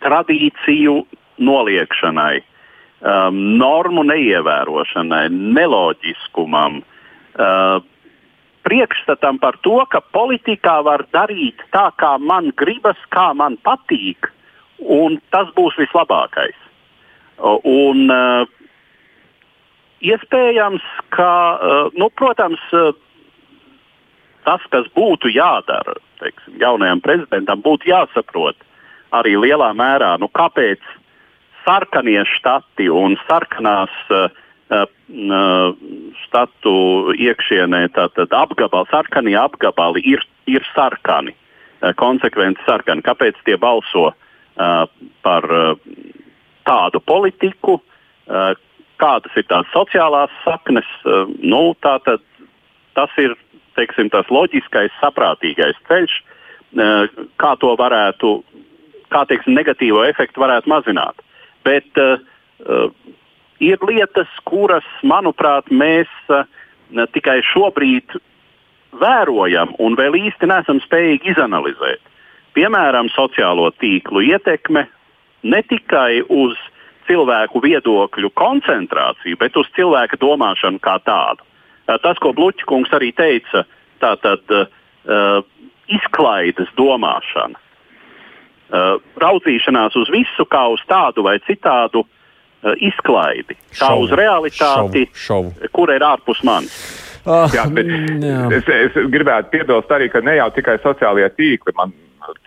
tradīciju noliekšanai, eh, normu neievērošanai, neloģiskumam, priekšstatam par to, ka politikā var darīt tā, kā man gribas, kā man patīk, un tas būs vislabākais. Un, uh, Iespējams, ka, eh, nu, protams, eh, tas, kas būtu jādara teiksim, jaunajam prezidentam, būtu jāsaprot arī lielā mērā, nu, kāpēc sarkanie štati un sarkanās uh, uh, štatu iekšienē, tātad apgabali, sarkanie apgabali ir, ir sarkani, uh, konsekventi sarkani. Kāpēc tie balso par tādu politiku, kādas ir tās sociālās saknes. Eh, nu, tātad, tas ir teiksim, tas loģiskais, saprātīgais ceļš, eh, kā to varētu, kā teiksim, negatīvo efektu varētu mazināt. Bet uh, ir lietas, kuras, manuprāt, mēs uh, tikai šobrīd vērojam un vēl īsti nesam spējīgi izanalizēt. Piemēram, sociālo tīklu ietekme ne tikai uz uh, cilvēku viedokļu koncentrāciju, bet uz cilvēka domāšanu kā tādu. Tas, ko Bluķkungs arī teica, tā tad uh, izklaides domāšana, uh, raudzīšanās uz visu kā uz tādu vai citādu uh, izklaidi, kā šovu, uz realitāti, šovu, šovu. kur ir ārpus manis. Oh, jā, bet jā. Es, es gribētu piebilst arī, ka ne jau tikai sociālajie tīkli, man,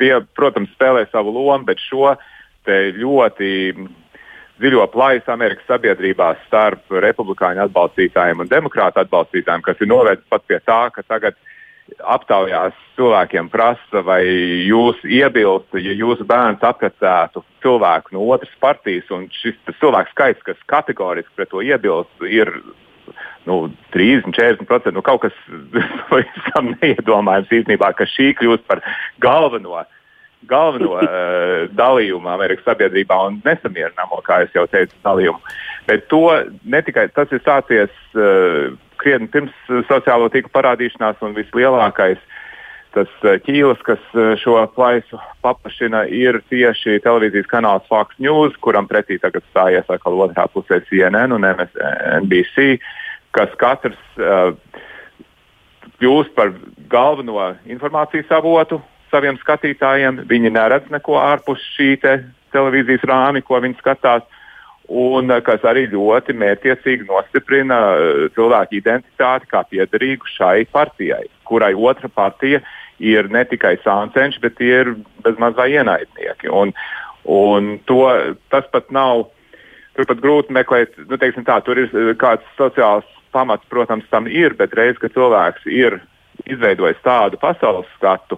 tie, protams, spēlē savu lomu, bet šo ļoti dziļo plaisu Amerikas sabiedrībā starp republikāņu atbalstītājiem un demokrātu atbalstītājiem, kas ir novedis pat pie tā, ka tagad aptaujās cilvēkiem prasa, vai jūs iebilstu, ja jūsu bērns apkacētu cilvēku no otras partijas, un šis cilvēku skaits, kas kategoriski pret to iebilst, ir nu, 30, 40%. Nu, kaut kas pavisam neiedomājams īstenībā, ka šī kļūst par galveno uh, galveno uh, dalījumu Amerikas sabiedrībā un nesamierināmo, kā jau teicu, dalījumu. Bet to ne tikai tas ir sācies uh, krietni pirms sociālo tīklu parādīšanās un vislielākais tas ķīlis, kas šo plaisu paplašina, ir tieši televīzijas kanāls Fox News, kuram pretī tagad stājies atkal otrā pusē CNN un MSNBC, kas katrs uh, kļūst par galveno informācijas avotu saviem skatītājiem. Viņi neredz neko ārpus šī te televīzijas rāmi, ko viņi skatās. Un kas arī ļoti mērķiecīgi nostiprina cilvēku identitāti kā piederīgu šai partijai, kurai otra partija ir ne tikai sāncenši, bet tie ir bezmaz vai ienaidnieki. Un, un to, tas pat nav, tur pat grūti meklēt, nu, tā, tur ir eh, kāds sociāls pamats, protams, tam ir, bet reiz, kad cilvēks ir izveidojis tādu pasaules skatu,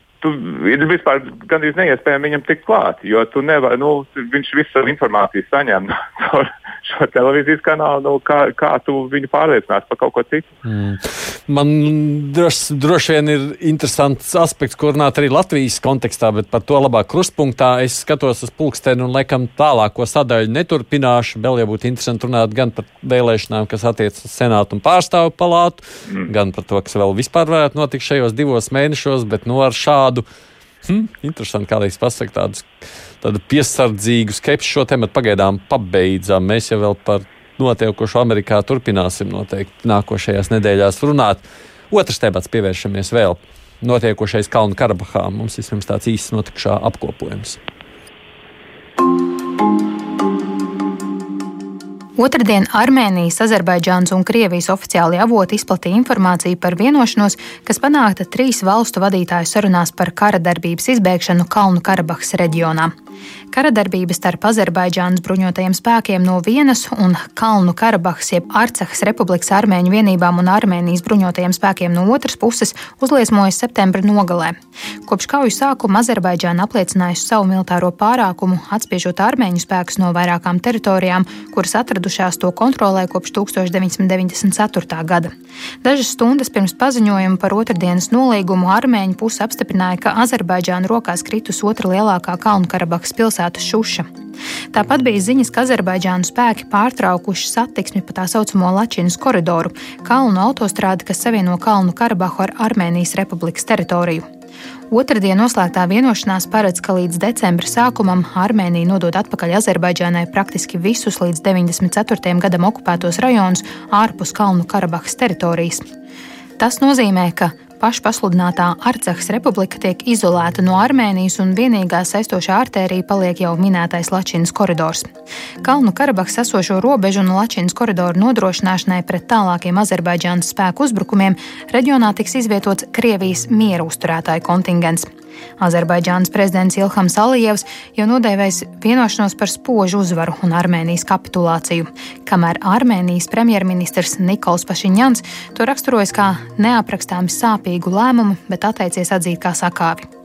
tu ir vispār gandrīz neiespējami viņam tikt klāt, jo tu nevari, nu, viņš visu savu informāciju saņem caur šo televīzijas kanālu, nu, kā, kā tu viņu pārliecinās par kaut ko citu. Mm. Man droši, droši vien ir interesants aspekts, kur runāt arī Latvijas kontekstā, bet par to labāk krustpunktā es skatos uz pulksteni un laikam tālāko sadaļu neturpināšu. Vēl jau būtu interesanti runāt gan par vēlēšanām, kas attiecas uz Senātu un pārstāvu palātu, mm. gan par to, kas vēl vispār varētu notikt šajos divos mēnešos, bet nu ar šādu. Hmm, interesanti, kādreiz pasakāt tādus tādu piesardzīgu skepsi šo tematu pagaidām pabeidzām. Mēs jau par notiekošo Amerikā turpināsim noteikti nākošajās nedēļās runāt. Otrs temats pievēršamies vēl notiekošais Kalnu Karabahā. Mums ir tāds īsts notikušā apkopojums. Otradien Armēnijas, Azerbaidžānas un Krievijas oficiāli avoti izplatīja informāciju par vienošanos, kas panākta trīs valstu vadītāju sarunās par kara darbības izbēgšanu Kalnu Karabahas reģionā. Kara darbības starp Azerbaidžānas bruņotajiem spēkiem no vienas un Kalnu Karabahas, jeb Arcahas Republikas armēņu vienībām un Armēnijas bruņotajiem spēkiem no otras puses uzliesmojas septembra nogalē. Kopš kauju sākuma Azerbaidžāna apliecinājusi savu militāro pārākumu, atspiežot armēņu spēkus no vairākām teritorijām, kuras atradušās to kontrolē kopš 1994. gada. Dažas stundas pirms paziņojuma par otrdienas nolīgumu armēņu puse apstiprināja, ka Azerbaidžāna rokās kritus otra lielākā Kalnu Karabahas Irākas pilsētu Šuša. Tāpat bija ziņas, ka Azerbaidžānu spēki pārtraukuši satiksmi pa tā saucamo Lačinas koridoru, kalnu autostrādi, kas savieno Kalnu Karabahu ar Armēnijas republikas teritoriju. Otradien noslēgtā vienošanās paredz, ka līdz decembra sākumam Armēnija nodod atpakaļ Azerbaidžānai praktiski visus līdz 94. gadam okupētos rajonus ārpus Kalnu Karabahas teritorijas. Tas nozīmē, ka pašpasludinātā Arcahas republika tiek izolēta no Armēnijas un vienīgā saistošā artērija paliek jau minētais Lačinas koridors. Kalnu Karabahas esošo robežu un Lačinas koridoru nodrošināšanai pret tālākiem Azerbaidžānas spēku uzbrukumiem reģionā tiks izvietots Krievijas miera uzturētāju kontingents. Azerbaidžānas prezidents Ilhams Alijevs jau nodēvējis vienošanos par spožu uzvaru un Armēnijas kapitulāciju, kamēr Armēnijas premjerministrs Nikols Pašiņans to raksturojas kā neaprakstāmi sāpīgu lēmumu, bet atteicies atzīt kā sakāvi.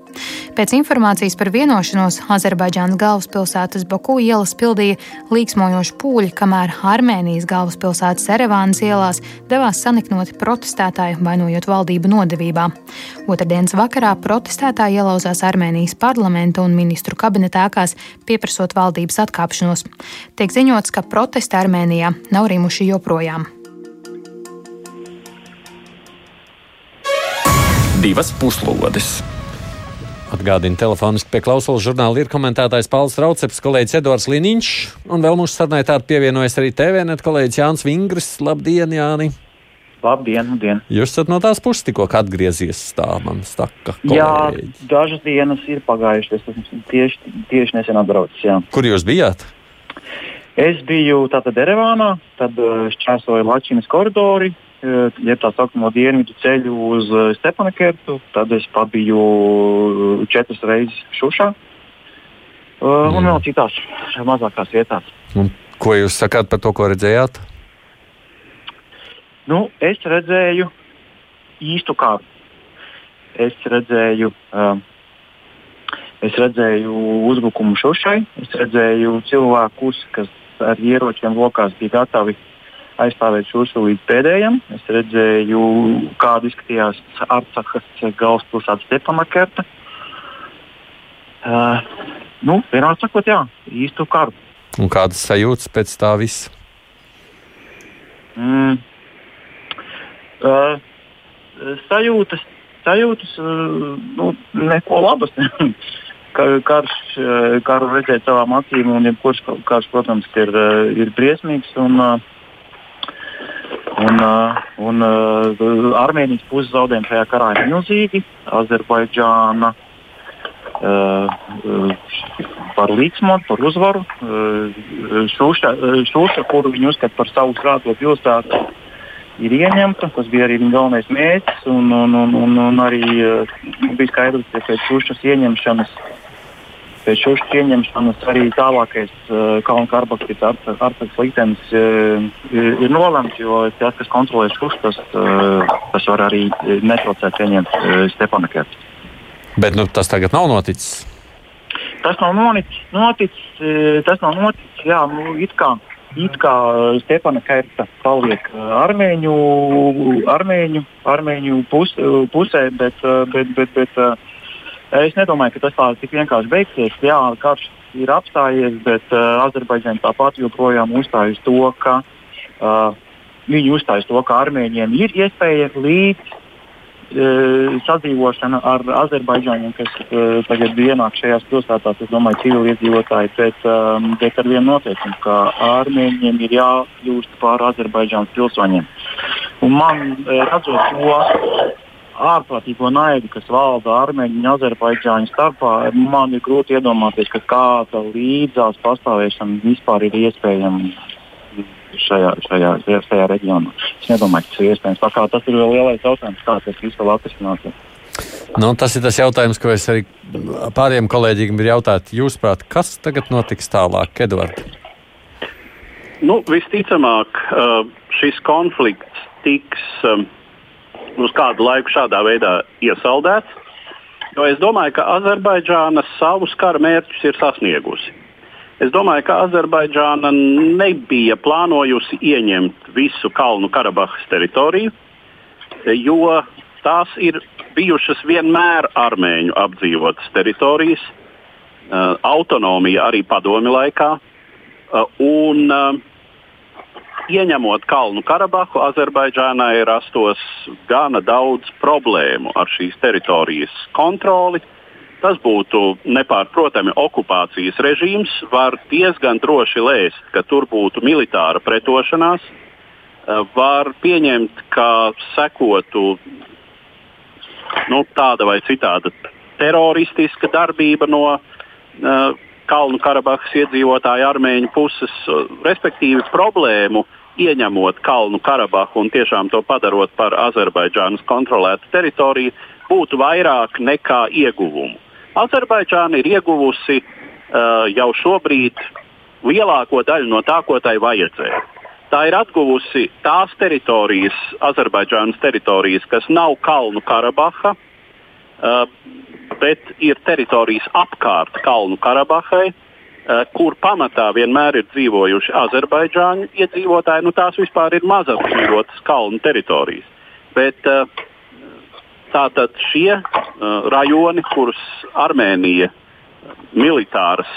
Pēc informācijas par vienošanos Azerbaidžānas galvaspilsētas Baku ielas pildīja līksmojoši pūļi, kamēr Armēnijas galvaspilsētas Erevānas ielās devās saniknoti protestētāji, vainojot valdību nodevībā. Otradienas vakarā protestētāji ielauzās Armēnijas parlamenta un ministru kabineta ēkās, pieprasot valdības atkāpšanos. Tiek ziņots, ka protesti Armēnijā nav rimuši joprojām. Divas puslodes! Atgādina telefoniski pie klausulas žurnāla ir komentētājs Pauls Rauceps, kolēģis Edvards Liniņš, un vēl mūsu sarunai tādu pievienojas arī TVNet kolēģis Jānis Vingris. Labdien, Jāni! Labdien, labdien! Jūs esat no tās puses tikko atgriezies, tā man saka. Kolēģi. Jā, dažas dienas ir pagājušas, es esmu tieši, tieši nesen atbraucis. Jā. Kur jūs bijāt? Es biju tātad Erevānā, tad eh, šķērsoju Latvijas koridori, ja tā saucamo dienvidu ceļu uz eh, Stepanekertu, tad es pabiju eh, četras reizes Šušā un vēl citās mazākās vietās. Un ko jūs sakāt par to, ko redzējāt? Nu, es redzēju īstu kāru. Es redzēju, uh, es redzēju uzbrukumu šušai, es redzēju cilvēkus, kas ar ieročiem rokās bija gatavi uh, aizstāvēt Šūšu līdz pēdējiem. Es redzēju, kāda izskatījās Arcahas galvaspilsēta Stepanakerta. Uh, nu, vienmēr sakot, jā, īstu karu. Un kādas sajūtas pēc tā visa? Mm, Uh, sajūtas, sajūtas uh, nu, neko labas. karš, karu redzēt savām acīm, un jebkurš karš, protams, ir, ir briesmīgs. Un, un, un Armēnijas puses zaudējumi šajā karā ir milzīgi. Azerbaidžāna par līdzsvaru, par uzvaru. Šūša, kuru viņi uzskata par savu svēto pilsētu, ir ieņemta. Tas bija arī viņa galvenais mērķis. Un, un, un, un, un arī bija skaidrs, ka pēc šūšas ieņemšanas pēc šīs pieņemšanas arī tālākais uh, Kalnu Karbakis ārpus liktenis uh, ir nolemts, jo tas, kas kontrolē šus, tas, uh, tas var arī netraucēt pieņemt uh, Stepanakēpus. Bet nu, tas tagad nav noticis. Tas nav noticis. noticis tas nav noticis. Jā, nu, it kā, it kā Stepana Kerta paliek armēņu, armēņu, armēņu pus, pusē, bet, bet, bet, bet Es nedomāju, ka tas tā tik vienkārši beigsies. Jā, karš ir apstājies, bet uh, Azerbaidžāna tāpat joprojām uzstāj uz to, ka uh, viņi uzstāj uz to, ka armēņiem ir iespēja līdz uh, sadzīvošana ar Azerbaidžāņiem, kas uh, tagad ienāk šajās pilsētās, es domāju, civiliedzīvotāji, bet, um, bet ar vienu noteikumu, ka armēņiem ir jākļūst par Azerbaidžānas pilsoņiem. Un man, redzot to, ārprātīgo naidu, kas valda armēņu un azerbaidžāņu starpā, man ir grūti iedomāties, ka kāda līdzās pastāvēšana vispār ir iespējama šajā, šajā, šajā reģionā. Es nedomāju, ka tas ir iespējams. Tā kā tas ir lielais jautājums, kā tas viss vēl atrisināsies. Nu, tas ir tas jautājums, ko es arī pārējiem kolēģiem gribu jautāt. Jūsuprāt, kas tagad notiks tālāk, Edvards? Nu, visticamāk, šis konflikts tiks uz kādu laiku šādā veidā iesaldēts. Jo es domāju, ka Azerbaidžāna savus kara mērķus ir sasniegusi. Es domāju, ka Azerbaidžāna nebija plānojusi ieņemt visu Kalnu Karabahas teritoriju, jo tās ir bijušas vienmēr armēņu apdzīvotas teritorijas, autonomija arī padomi laikā. Un, ieņemot Kalnu Karabahu, Azerbaidžānai rastos gana daudz problēmu ar šīs teritorijas kontroli. Tas būtu nepārprotami okupācijas režīms, var diezgan droši lēst, ka tur būtu militāra pretošanās. Eh, var pieņemt, ka sekotu nu, tāda vai citāda teroristiska darbība no uh, Kalnu Karabahas iedzīvotāju armēņu puses, respektīvi problēmu ieņemot Kalnu Karabahu un tiešām to padarot par Azerbaidžānas kontrolētu teritoriju, būtu vairāk nekā ieguvumu. Azerbaidžāna ir ieguvusi uh, jau šobrīd lielāko daļu no tā, ko tai vajadzēja. Tā ir atguvusi tās teritorijas, Azerbaidžānas teritorijas, kas nav Kalnu Karabaha, uh, bet ir teritorijas apkārt Kalnu Karabahai, uh, kur pamatā vienmēr ir dzīvojuši Azerbaidžāņu iedzīvotāji. Nu, tās vispār ir mazapdzīvotas kalnu teritorijas. Bet uh, tātad šie uh, rajoni, kurus Armēnija militāras,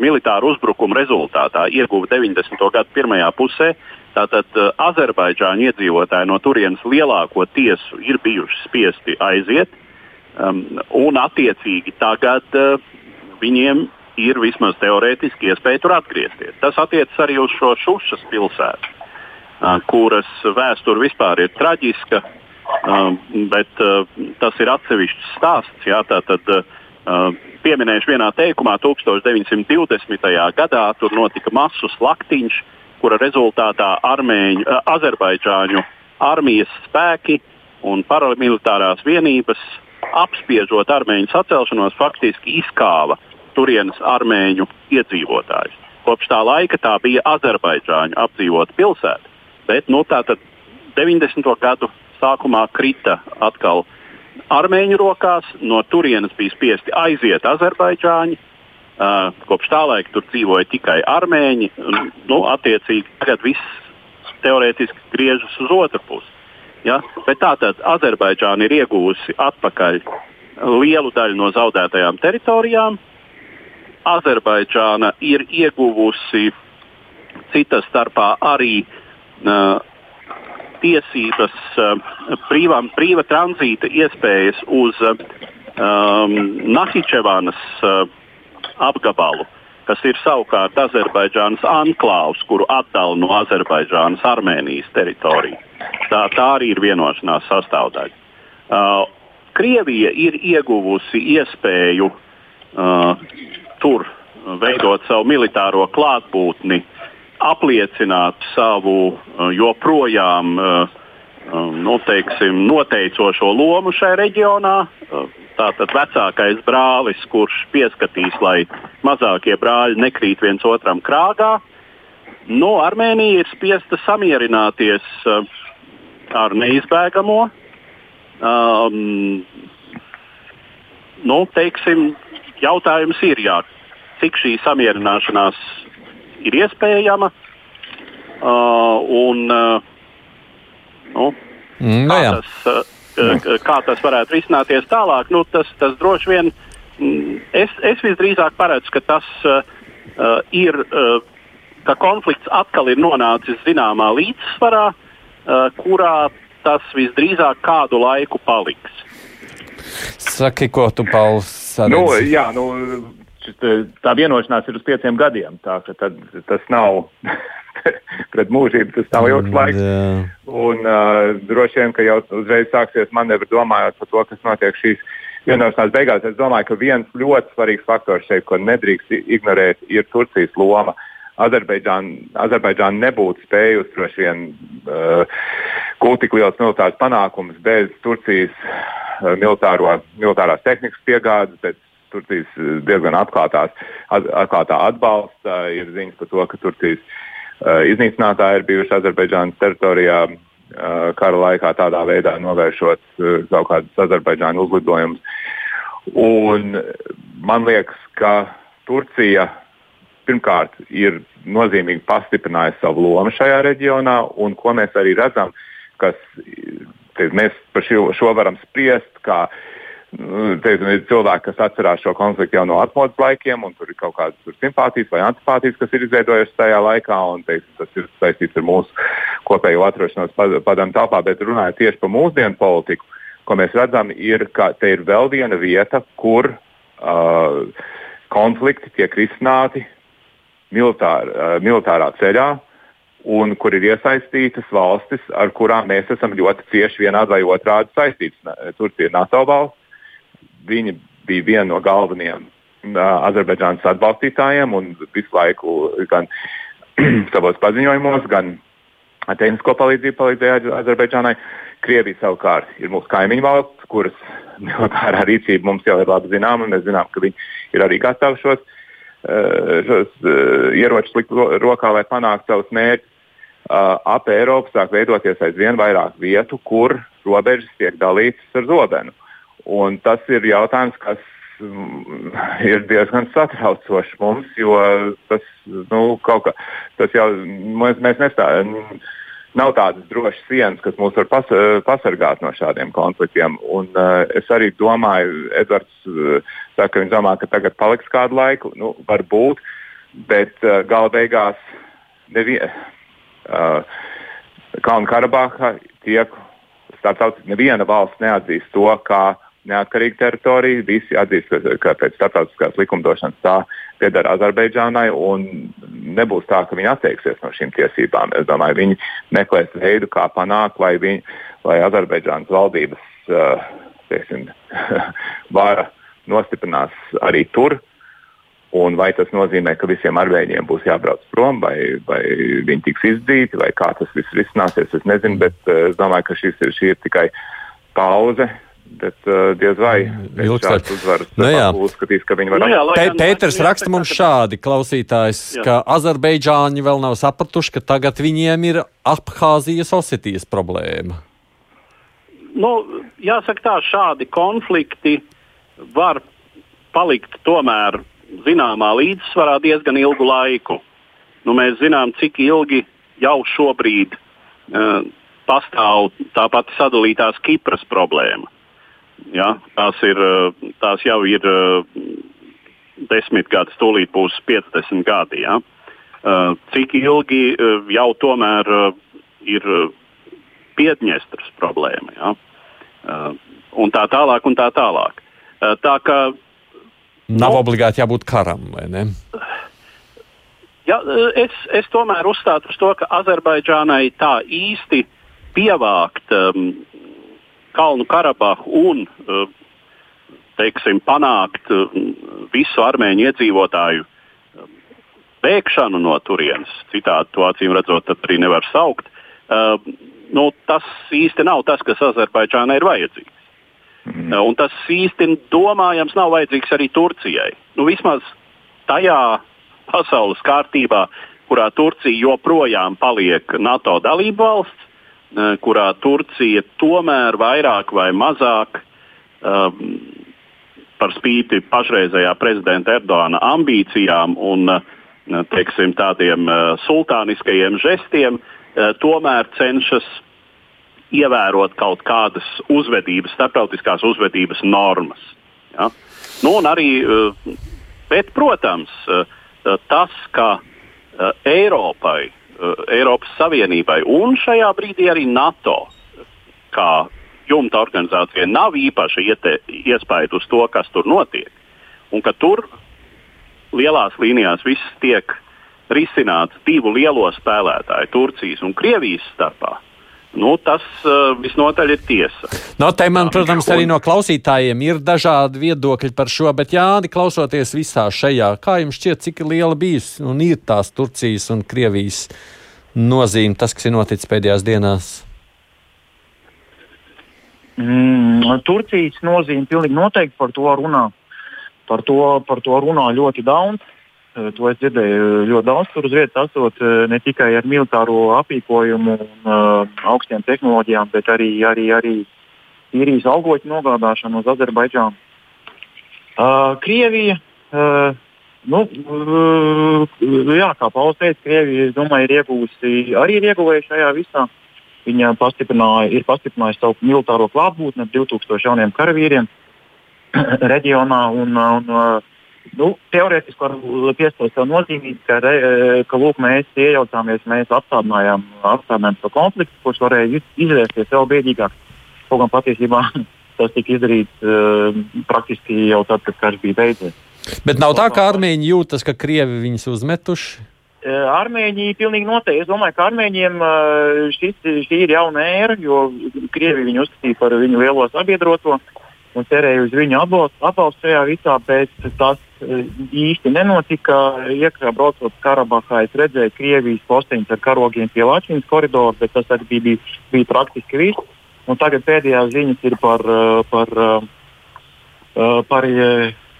militāru uzbrukumu rezultātā ieguva 90. gadu pirmajā pusē, Tātad Azerbaidžāņu iedzīvotāji no turienes lielāko tiesu ir bijuši spiesti aiziet. Um, un attiecīgi tagad uh, viņiem ir vismaz teorētiski iespēja tur atgriezties. Tas attiecas arī uz šo Šušas pilsētu, kuras vēsture vispār ir traģiska, bet tas ir atsevišķs stāsts. Jā, tātad, pieminēšu vienā teikumā, 1920. gadā tur notika masu slaktiņš, kura rezultātā armēņu, azerbaidžāņu armijas spēki un paramilitārās vienības apspiežot armēņu sacelšanos, faktiski izkāva turienes armēņu iedzīvotājus. Kopš tā laika tā bija Azerbaidžāņu apdzīvota pilsēta, bet nu, 90. gadu sākumā krita atkal armēņu rokās, no turienes bija spiesti aiziet Azerbaidžāņi. Uh, kopš tā laika tur dzīvoja tikai armēņi. Nu, attiecīgi, tagad viss teorētiski griežas uz otru pusi. Ja? Bet tātad Azerbaidžāna ir iegūsi atpakaļ lielu daļu no zaudētajām teritorijām. Azerbaidžāna ir ieguvusi cita starpā arī uh, tiesības, brīvām, brīva tranzīta iespējas uz um, Nahičevanas uh, apgabalu, kas ir savukārt Azerbaidžānas anklāvs, kuru atdala no Azerbaidžānas Armēnijas teritoriju. Tā, tā arī ir vienošanās sastāvdaļa. Uh, Krievija ir ieguvusi iespēju uh, tur veidot savu militāro klātbūtni, apliecināt savu uh, joprojām uh, nu, teiksim, noteicošo lomu šajā reģionā. Tātad vecākais brālis, kurš pieskatīs, lai mazākie brāļi nekrīt viens otram krāgā. Nu, Armēnija ir spiesta samierināties ar neizbēgamo. Um, nu, teiksim, jautājums ir, jā, cik šī samierināšanās ir iespējama uh, un uh, nu, mm, kā, tas, uh, kā tas varētu risināties tālāk. Nu, tas, tas droši vien mm, es, es visdrīzāk paredzu, ka tas uh, uh, ir. Uh, ka konflikts atkal ir nonācis zināmā līdzsvarā, uh, kurā tas visdrīzāk kādu laiku paliks. Saki, ko tu, Pauls? Nu, jā, nu, tā vienošanās ir uz pieciem gadiem. Tā, tad, tas nav pret mūžību, tas nav ilgs laiks. Mm, un uh, droši vien, ka jau uzreiz sāksies manevri domājot par to, kas notiek šīs vienošanās beigās. Es domāju, ka viens ļoti svarīgs faktors šeit, ko nedrīkst ignorēt, ir Turcijas loma. Azerbaidžāna Azerbaidžān nebūtu spējusi droši vien uh, gūt tik liels militārs panākums bez Turcijas uh, militāro, militārās tehnikas piegādes, bez Turcijas uh, diezgan atklātās, at, atklātā atbalsta. Ir ziņas par to, ka Turcijas uh, iznīcinātāji ir bijuši Azerbaidžānas teritorijā uh, kara laikā tādā veidā novēršot uh, kaut kādus Azerbaidžānu uzlidojumus. Un man liekas, ka Turcija pirmkārt ir nozīmīgi pastiprinājusi savu lomu šajā reģionā, un ko mēs arī redzam, kas te, mēs par šo, šo varam spriest, kā teiksim, ir cilvēki, kas atcerās šo konfliktu jau no atmodas laikiem, un tur ir kaut kādas simpātijas vai antipātijas, kas ir izveidojušas tajā laikā, un teiksim, tas ir saistīts ar mūsu kopējo atrašanos padomu telpā, bet runājot tieši par mūsdienu politiku, ko mēs redzam, ir, ka te ir vēl viena vieta, kur uh, konflikti tiek risināti militār, uh, militārā ceļā, un kur ir iesaistītas valstis, ar kurām mēs esam ļoti cieši vienādi vai otrādi saistītas. Turcija ir NATO valsts. Viņi bija viena no galvenajiem Azerbaidžānas atbalstītājiem un visu laiku gan savos paziņojumos, gan tehnisko palīdzību palīdzēja Azerbaidžānai. Krievija savukārt ir mūsu kaimiņu valsts, kuras militārā rīcība mums jau ir labi zināma, un mēs zinām, ka viņi ir arī gatavi šos uh, šos uh, ieročus likt rokā, lai panāktu savus mērķus. Uh, ap Eiropu sāk veidoties aizvien vairāk vietu, kur robežas tiek dalītas ar zobenu. Un tas ir jautājums, kas mm, ir diezgan satraucošs mums, jo tas, nu, kā, tas jau mēs, mēs nestājam nav tādas drošas sienas, kas mūs var pas, pasargāt no šādiem konfliktiem. Un, uh, es arī domāju, Edvards uh, saka, ka viņš domā, ka tagad paliks kādu laiku. Nu, varbūt, bet uh, gala beigās nevien, uh, Kalnu Karabahā tiek starptautiski neviena valsts neatzīst to, kā neatkarīga teritorija. Visi atzīst, ka pēc starptautiskās likumdošanas tā pieder Azerbaidžānai un nebūs tā, ka viņi atteiksies no šīm tiesībām. Es domāju, viņi meklēs veidu, kā panākt, lai, viņi, lai Azerbaidžānas valdības uh, teiksim, vara nostiprinās arī tur. Un vai tas nozīmē, ka visiem arvēģiem būs jābrauc prom, vai, vai viņi tiks izdzīti, vai kā tas viss risināsies, es nezinu. Bet uh, es domāju, ka ir, šī ir tikai pauze Bet uh, diez vai šāds uzvaras nu, uzskatīs, ka viņi var. Nu, jā, Pē, Pēters raksta mums šādi, klausītājs, jā. ka Azerbaidžāņi vēl nav sapratuši, ka tagad viņiem ir Abhāzijas Osetijas problēma. Nu, jāsaka tā, šādi konflikti var palikt tomēr zināmā līdzsvarā diezgan ilgu laiku. Nu, mēs zinām, cik ilgi jau šobrīd uh, pastāv tā pati sadalītās Kipras problēma. Ja, tās, ir, eh, tās jau ir eh, desmit gadi, stūlīt būs 50 gadi. Ja. Eh, cik ilgi jau tomēr ir Piedņestras problēma. Ja? Un tā tālāk, un tā tālāk. Tā kā, Nav nu, obligāti jābūt karam, vai ne? Ja, es, es tomēr uzstātu uz to, ka Azerbaidžānai tā īsti pievākt um, Kalnu Karabahu un uh, teiksim, panākt uh, visu armēņu iedzīvotāju um, bēgšanu no turienes, citādi to acīm redzot, arī nevar saukt. Uh, nu, tas īsti nav tas, kas Azerbaidžānai ir vajadzīgs. Mm. Uh, un tas īsti domājams nav vajadzīgs arī Turcijai. Nu, vismaz tajā pasaules kārtībā, kurā Turcija joprojām paliek NATO dalība valsts, eh, kurā Turcija tomēr vairāk vai mazāk um, par spīti pašreizējā prezidenta Erdogana ambīcijām un eh, teiksim, tādiem uh, sultāniskajiem žestiem, uh, tomēr cenšas ievērot kaut kādas uzvedības, starptautiskās uzvedības normas. Ja? Nu, arī, uh, bet, protams, uh, tas, ka Eiropai, Eiropas Savienībai un šajā brīdī arī NATO, kā jumta organizācijai, nav īpaši iespēja uz to, kas tur notiek. Un ka tur lielās līnijās viss tiek risināts divu lielo spēlētāju, Turcijas un Krievijas starpā. Nu, tas uh, visnotaļ ir tiesa. No, te man, protams, arī no klausītājiem ir dažādi viedokļi par šo, bet Jāni, klausoties visā šajā, kā jums šķiet, cik liela bijis un ir tās Turcijas un Krievijas nozīme, tas, kas ir noticis pēdējās dienās? Mm, Turcijas nozīme pilnīgi noteikti par to runā. Par to, par to runā ļoti daudz. Eh, to es dzirdēju eh, ļoti daudz tur uz vietas, esot eh, ne tikai ar militāro aprīkojumu un augstiem tehnoloģijām, bet arī, arī, arī īrijas algoņu nogādāšanu uz Azerbaidžānu. Uh, Krievija, uh, nu, jā, kā Pauls teica, Krievija domāju, ir iegūsi, arī ir ieguvējusi šajā visā. Viņa pastiprināja, ir pastiprinājusi savu militāro klātbūtni ar 2000 jauniem karavīriem reģionā. Un, un, Nu, teorētiski var piesprāst to nozīmīgi, ka, re, ka lūk, mēs iejaucāmies, mēs apstādinājām, apstādinājām šo konfliktu, kurš varēja izvērsties vēl bēdīgāk. Kaut gan patiesībā tas tika izdarīts uh, praktiski jau tad, kad karš bija beidzies. Bet nav tā, ka armēņi jūtas, ka krievi viņus uzmetuši? Uh, Armēņi pilnīgi noteikti. Es domāju, ka armēņiem uh, šis, šī ir jauna ēra, jo krievi viņu uzskatīja par viņu lielo sabiedroto un cerēja uz viņu atbalstu šajā visā, bet tas Eh, īsti nenotika. Iekšā braucot Karabahā, es redzēju Krievijas posteņus ar karogiem pie Latvijas koridora, bet tas arī bija, bija, bija praktiski viss. Un tagad pēdējās ziņas ir par, eh, par, eh, par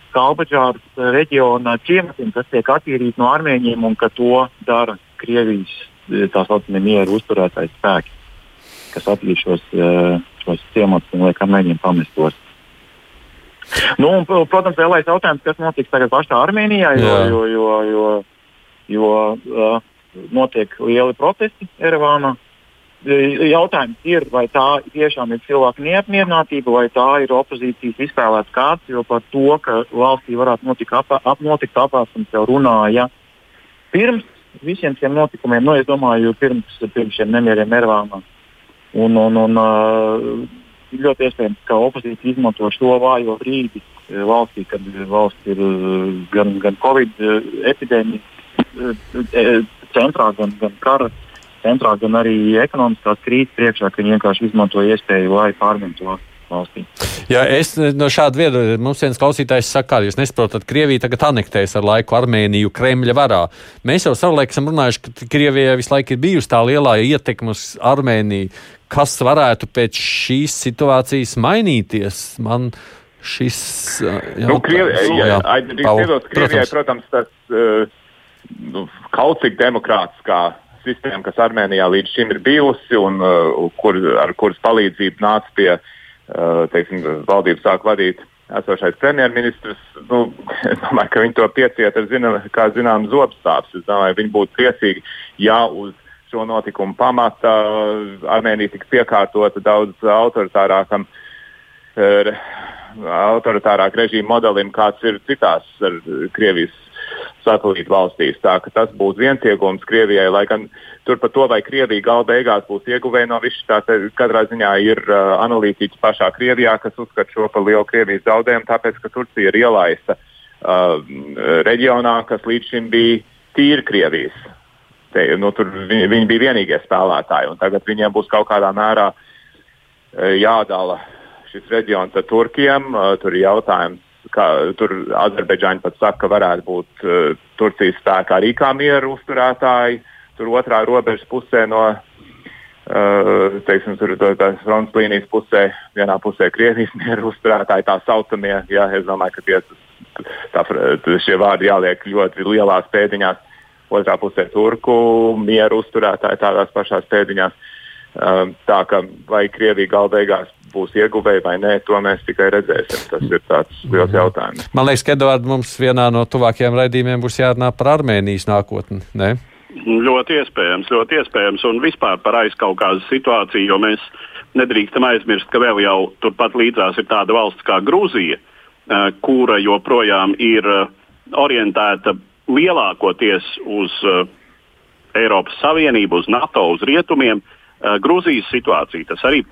Kalbaģāras reģiona ciematiem, kas tiek attīrīti no armēņiem un ka to dara Krievijas tā saucamie mieru uzturētāji spēki, kas attīr šos, šos ciematus un liek armēņiem pamestos. Nu, un, protams, lielais jautājums, kas notiks tagad pašā Armēnijā, jo, Jā. jo, jo, jo, jo uh, notiek lieli protesti Erevānā. Jautājums ir, vai tā tiešām ir cilvēku neapmierinātība, vai tā ir opozīcijas izspēlēts kārts, jo par to, ka valstī varētu notikt, ap, ap, notikt apārsums, jau runāja pirms visiem šiem notikumiem, nu, es domāju, pirms, pirms šiem nemieriem Erevānā. Un, un, un, uh, ļoti iespējams, ka opozīcija izmanto šo vājo brīdi eh, valstī, kad valsts ir eh, gan, gan Covid epidēmijas centrā, gan, gan kara centrā, gan arī ekonomiskās krīzes priekšā, ka viņi vienkārši izmanto iespēju, lai pārņemtu valsts valstī. Jā, es no šāda viedokļa, mums viens klausītājs saka, jūs nesaprotat, Krievija tagad anektēs ar laiku Armēniju Kremļa varā. Mēs jau savulaik esam runājuši, ka Krievijai visu laiku ir bijusi tā lielā ietekme uz Armēniju. Kas varētu pēc šīs situācijas mainīties? Man šis jautājums, nu, Krievijai, Krievijai, protams, tas uh, nu, kaut cik demokrātiskā sistēma, kas Armēnijā līdz šim ir bijusi un uh, kur, ar kuras palīdzību nāca pie uh, Eh, teiksim, valdību sāk vadīt esošais premjerministrs. Nu, es domāju, ka viņi to pieciet ar zinām, kā zinām zobstāps. Es domāju, viņi būtu priecīgi, ja uz šo notikumu pamata Armēnija tiks piekārtota daudz autoritārākam. Uh, autoritārāk režīmu modelim, kāds ir citās Krievijas satelītu valstīs. Tā, tas būs viens iegūms Krievijai, lai gan tur par to, vai Krievija gala beigās būs ieguvēja no visu tā, katrā ziņā ir uh, analītiķi pašā Krievijā, kas uzskata šo par lielu Krievijas zaudējumu, tāpēc, ka Turcija ir ielaista uh, reģionā, kas līdz šim bija tīri Krievijas. Te, nu, tur viņi, viņi bija vienīgie spēlētāji, un tagad viņiem būs kaut kādā mērā uh, jādala šis reģions ar Turkiem. Uh, tur ir jautājums, kā tur Azerbaidžāņi pat saka, ka varētu būt uh, Turcijas spēkā arī kā mieru uzturētāji. Tur otrā robežas pusē no uh, teiksim, tur, tās fronts līnijas pusē, vienā pusē Krievijas mieru uzturētāji, tā saucamie. Jā, es domāju, ka tie, tā, šie vārdi jāliek ļoti lielās pēdiņās. Otrā pusē turku mieru uzturētāji tādās pašās pēdiņās. Uh, tā kā vai Krievija gala beigās būs ieguvēji vai nē, to mēs tikai redzēsim. Tas ir tāds liels jautājums. Man liekas, ka Edvards mums vienā no tuvākajiem raidījumiem būs jārunā par Armēnijas nākotni. Ne? Ļoti iespējams, ļoti iespējams, un vispār par aizkaukāzu situāciju, jo mēs nedrīkstam aizmirst, ka vēl jau turpat līdzās ir tāda valsts kā Grūzija, eh, kura joprojām ir eh, orientēta lielākoties uz eh, Eiropas Savienību, uz NATO, uz rietumiem. Grūzijas situācija tas arī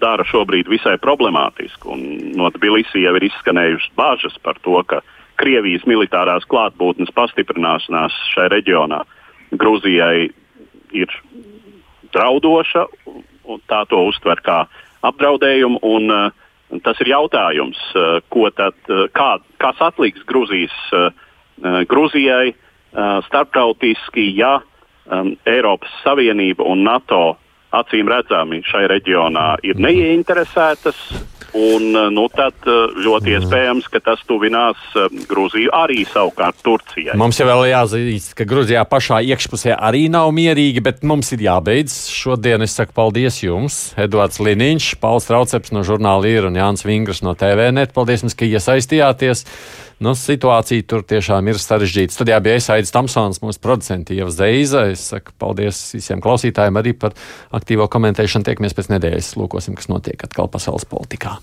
dara šobrīd visai problemātisku. No Tbilisi jau ir izskanējušas bāžas par to, ka Krievijas militārās klātbūtnes pastiprināšanās šajā reģionā Grūzijai ir draudoša, un tā to uztver kā apdraudējumu. Un, uh, tas ir jautājums, uh, ko tad, uh, kā, kas atliks Grūzijas, uh, Grūzijai uh, starptautiski, ja um, Eiropas Savienība un NATO acīm redzami šai reģionā ir neieinteresētas. Un, eh, nu, tad eh, ļoti iespējams, ka tas tuvinās eh, Grūziju arī savukārt Turcijai. Mums jau vēl jāzīst, ka Grūzijā pašā iekšpusē arī nav mierīgi, bet mums ir jābeidz. Šodien es saku paldies jums, Edvards Liniņš, Pauls Trauceps no žurnāla ir un Jānis Vingras no TVNet. Paldies jums, ka iesaistījāties. Nu, situācija tur tiešām ir sarežģīta. Studijā bija Aizsaids Tamsons, mūsu producents Ieva Zeiza. Es saku paldies visiem klausītājiem arī par aktīvo komentēšanu. Tiekamies pēc nedēļas, lūkosim, kas notiek atkal pasaules politikā.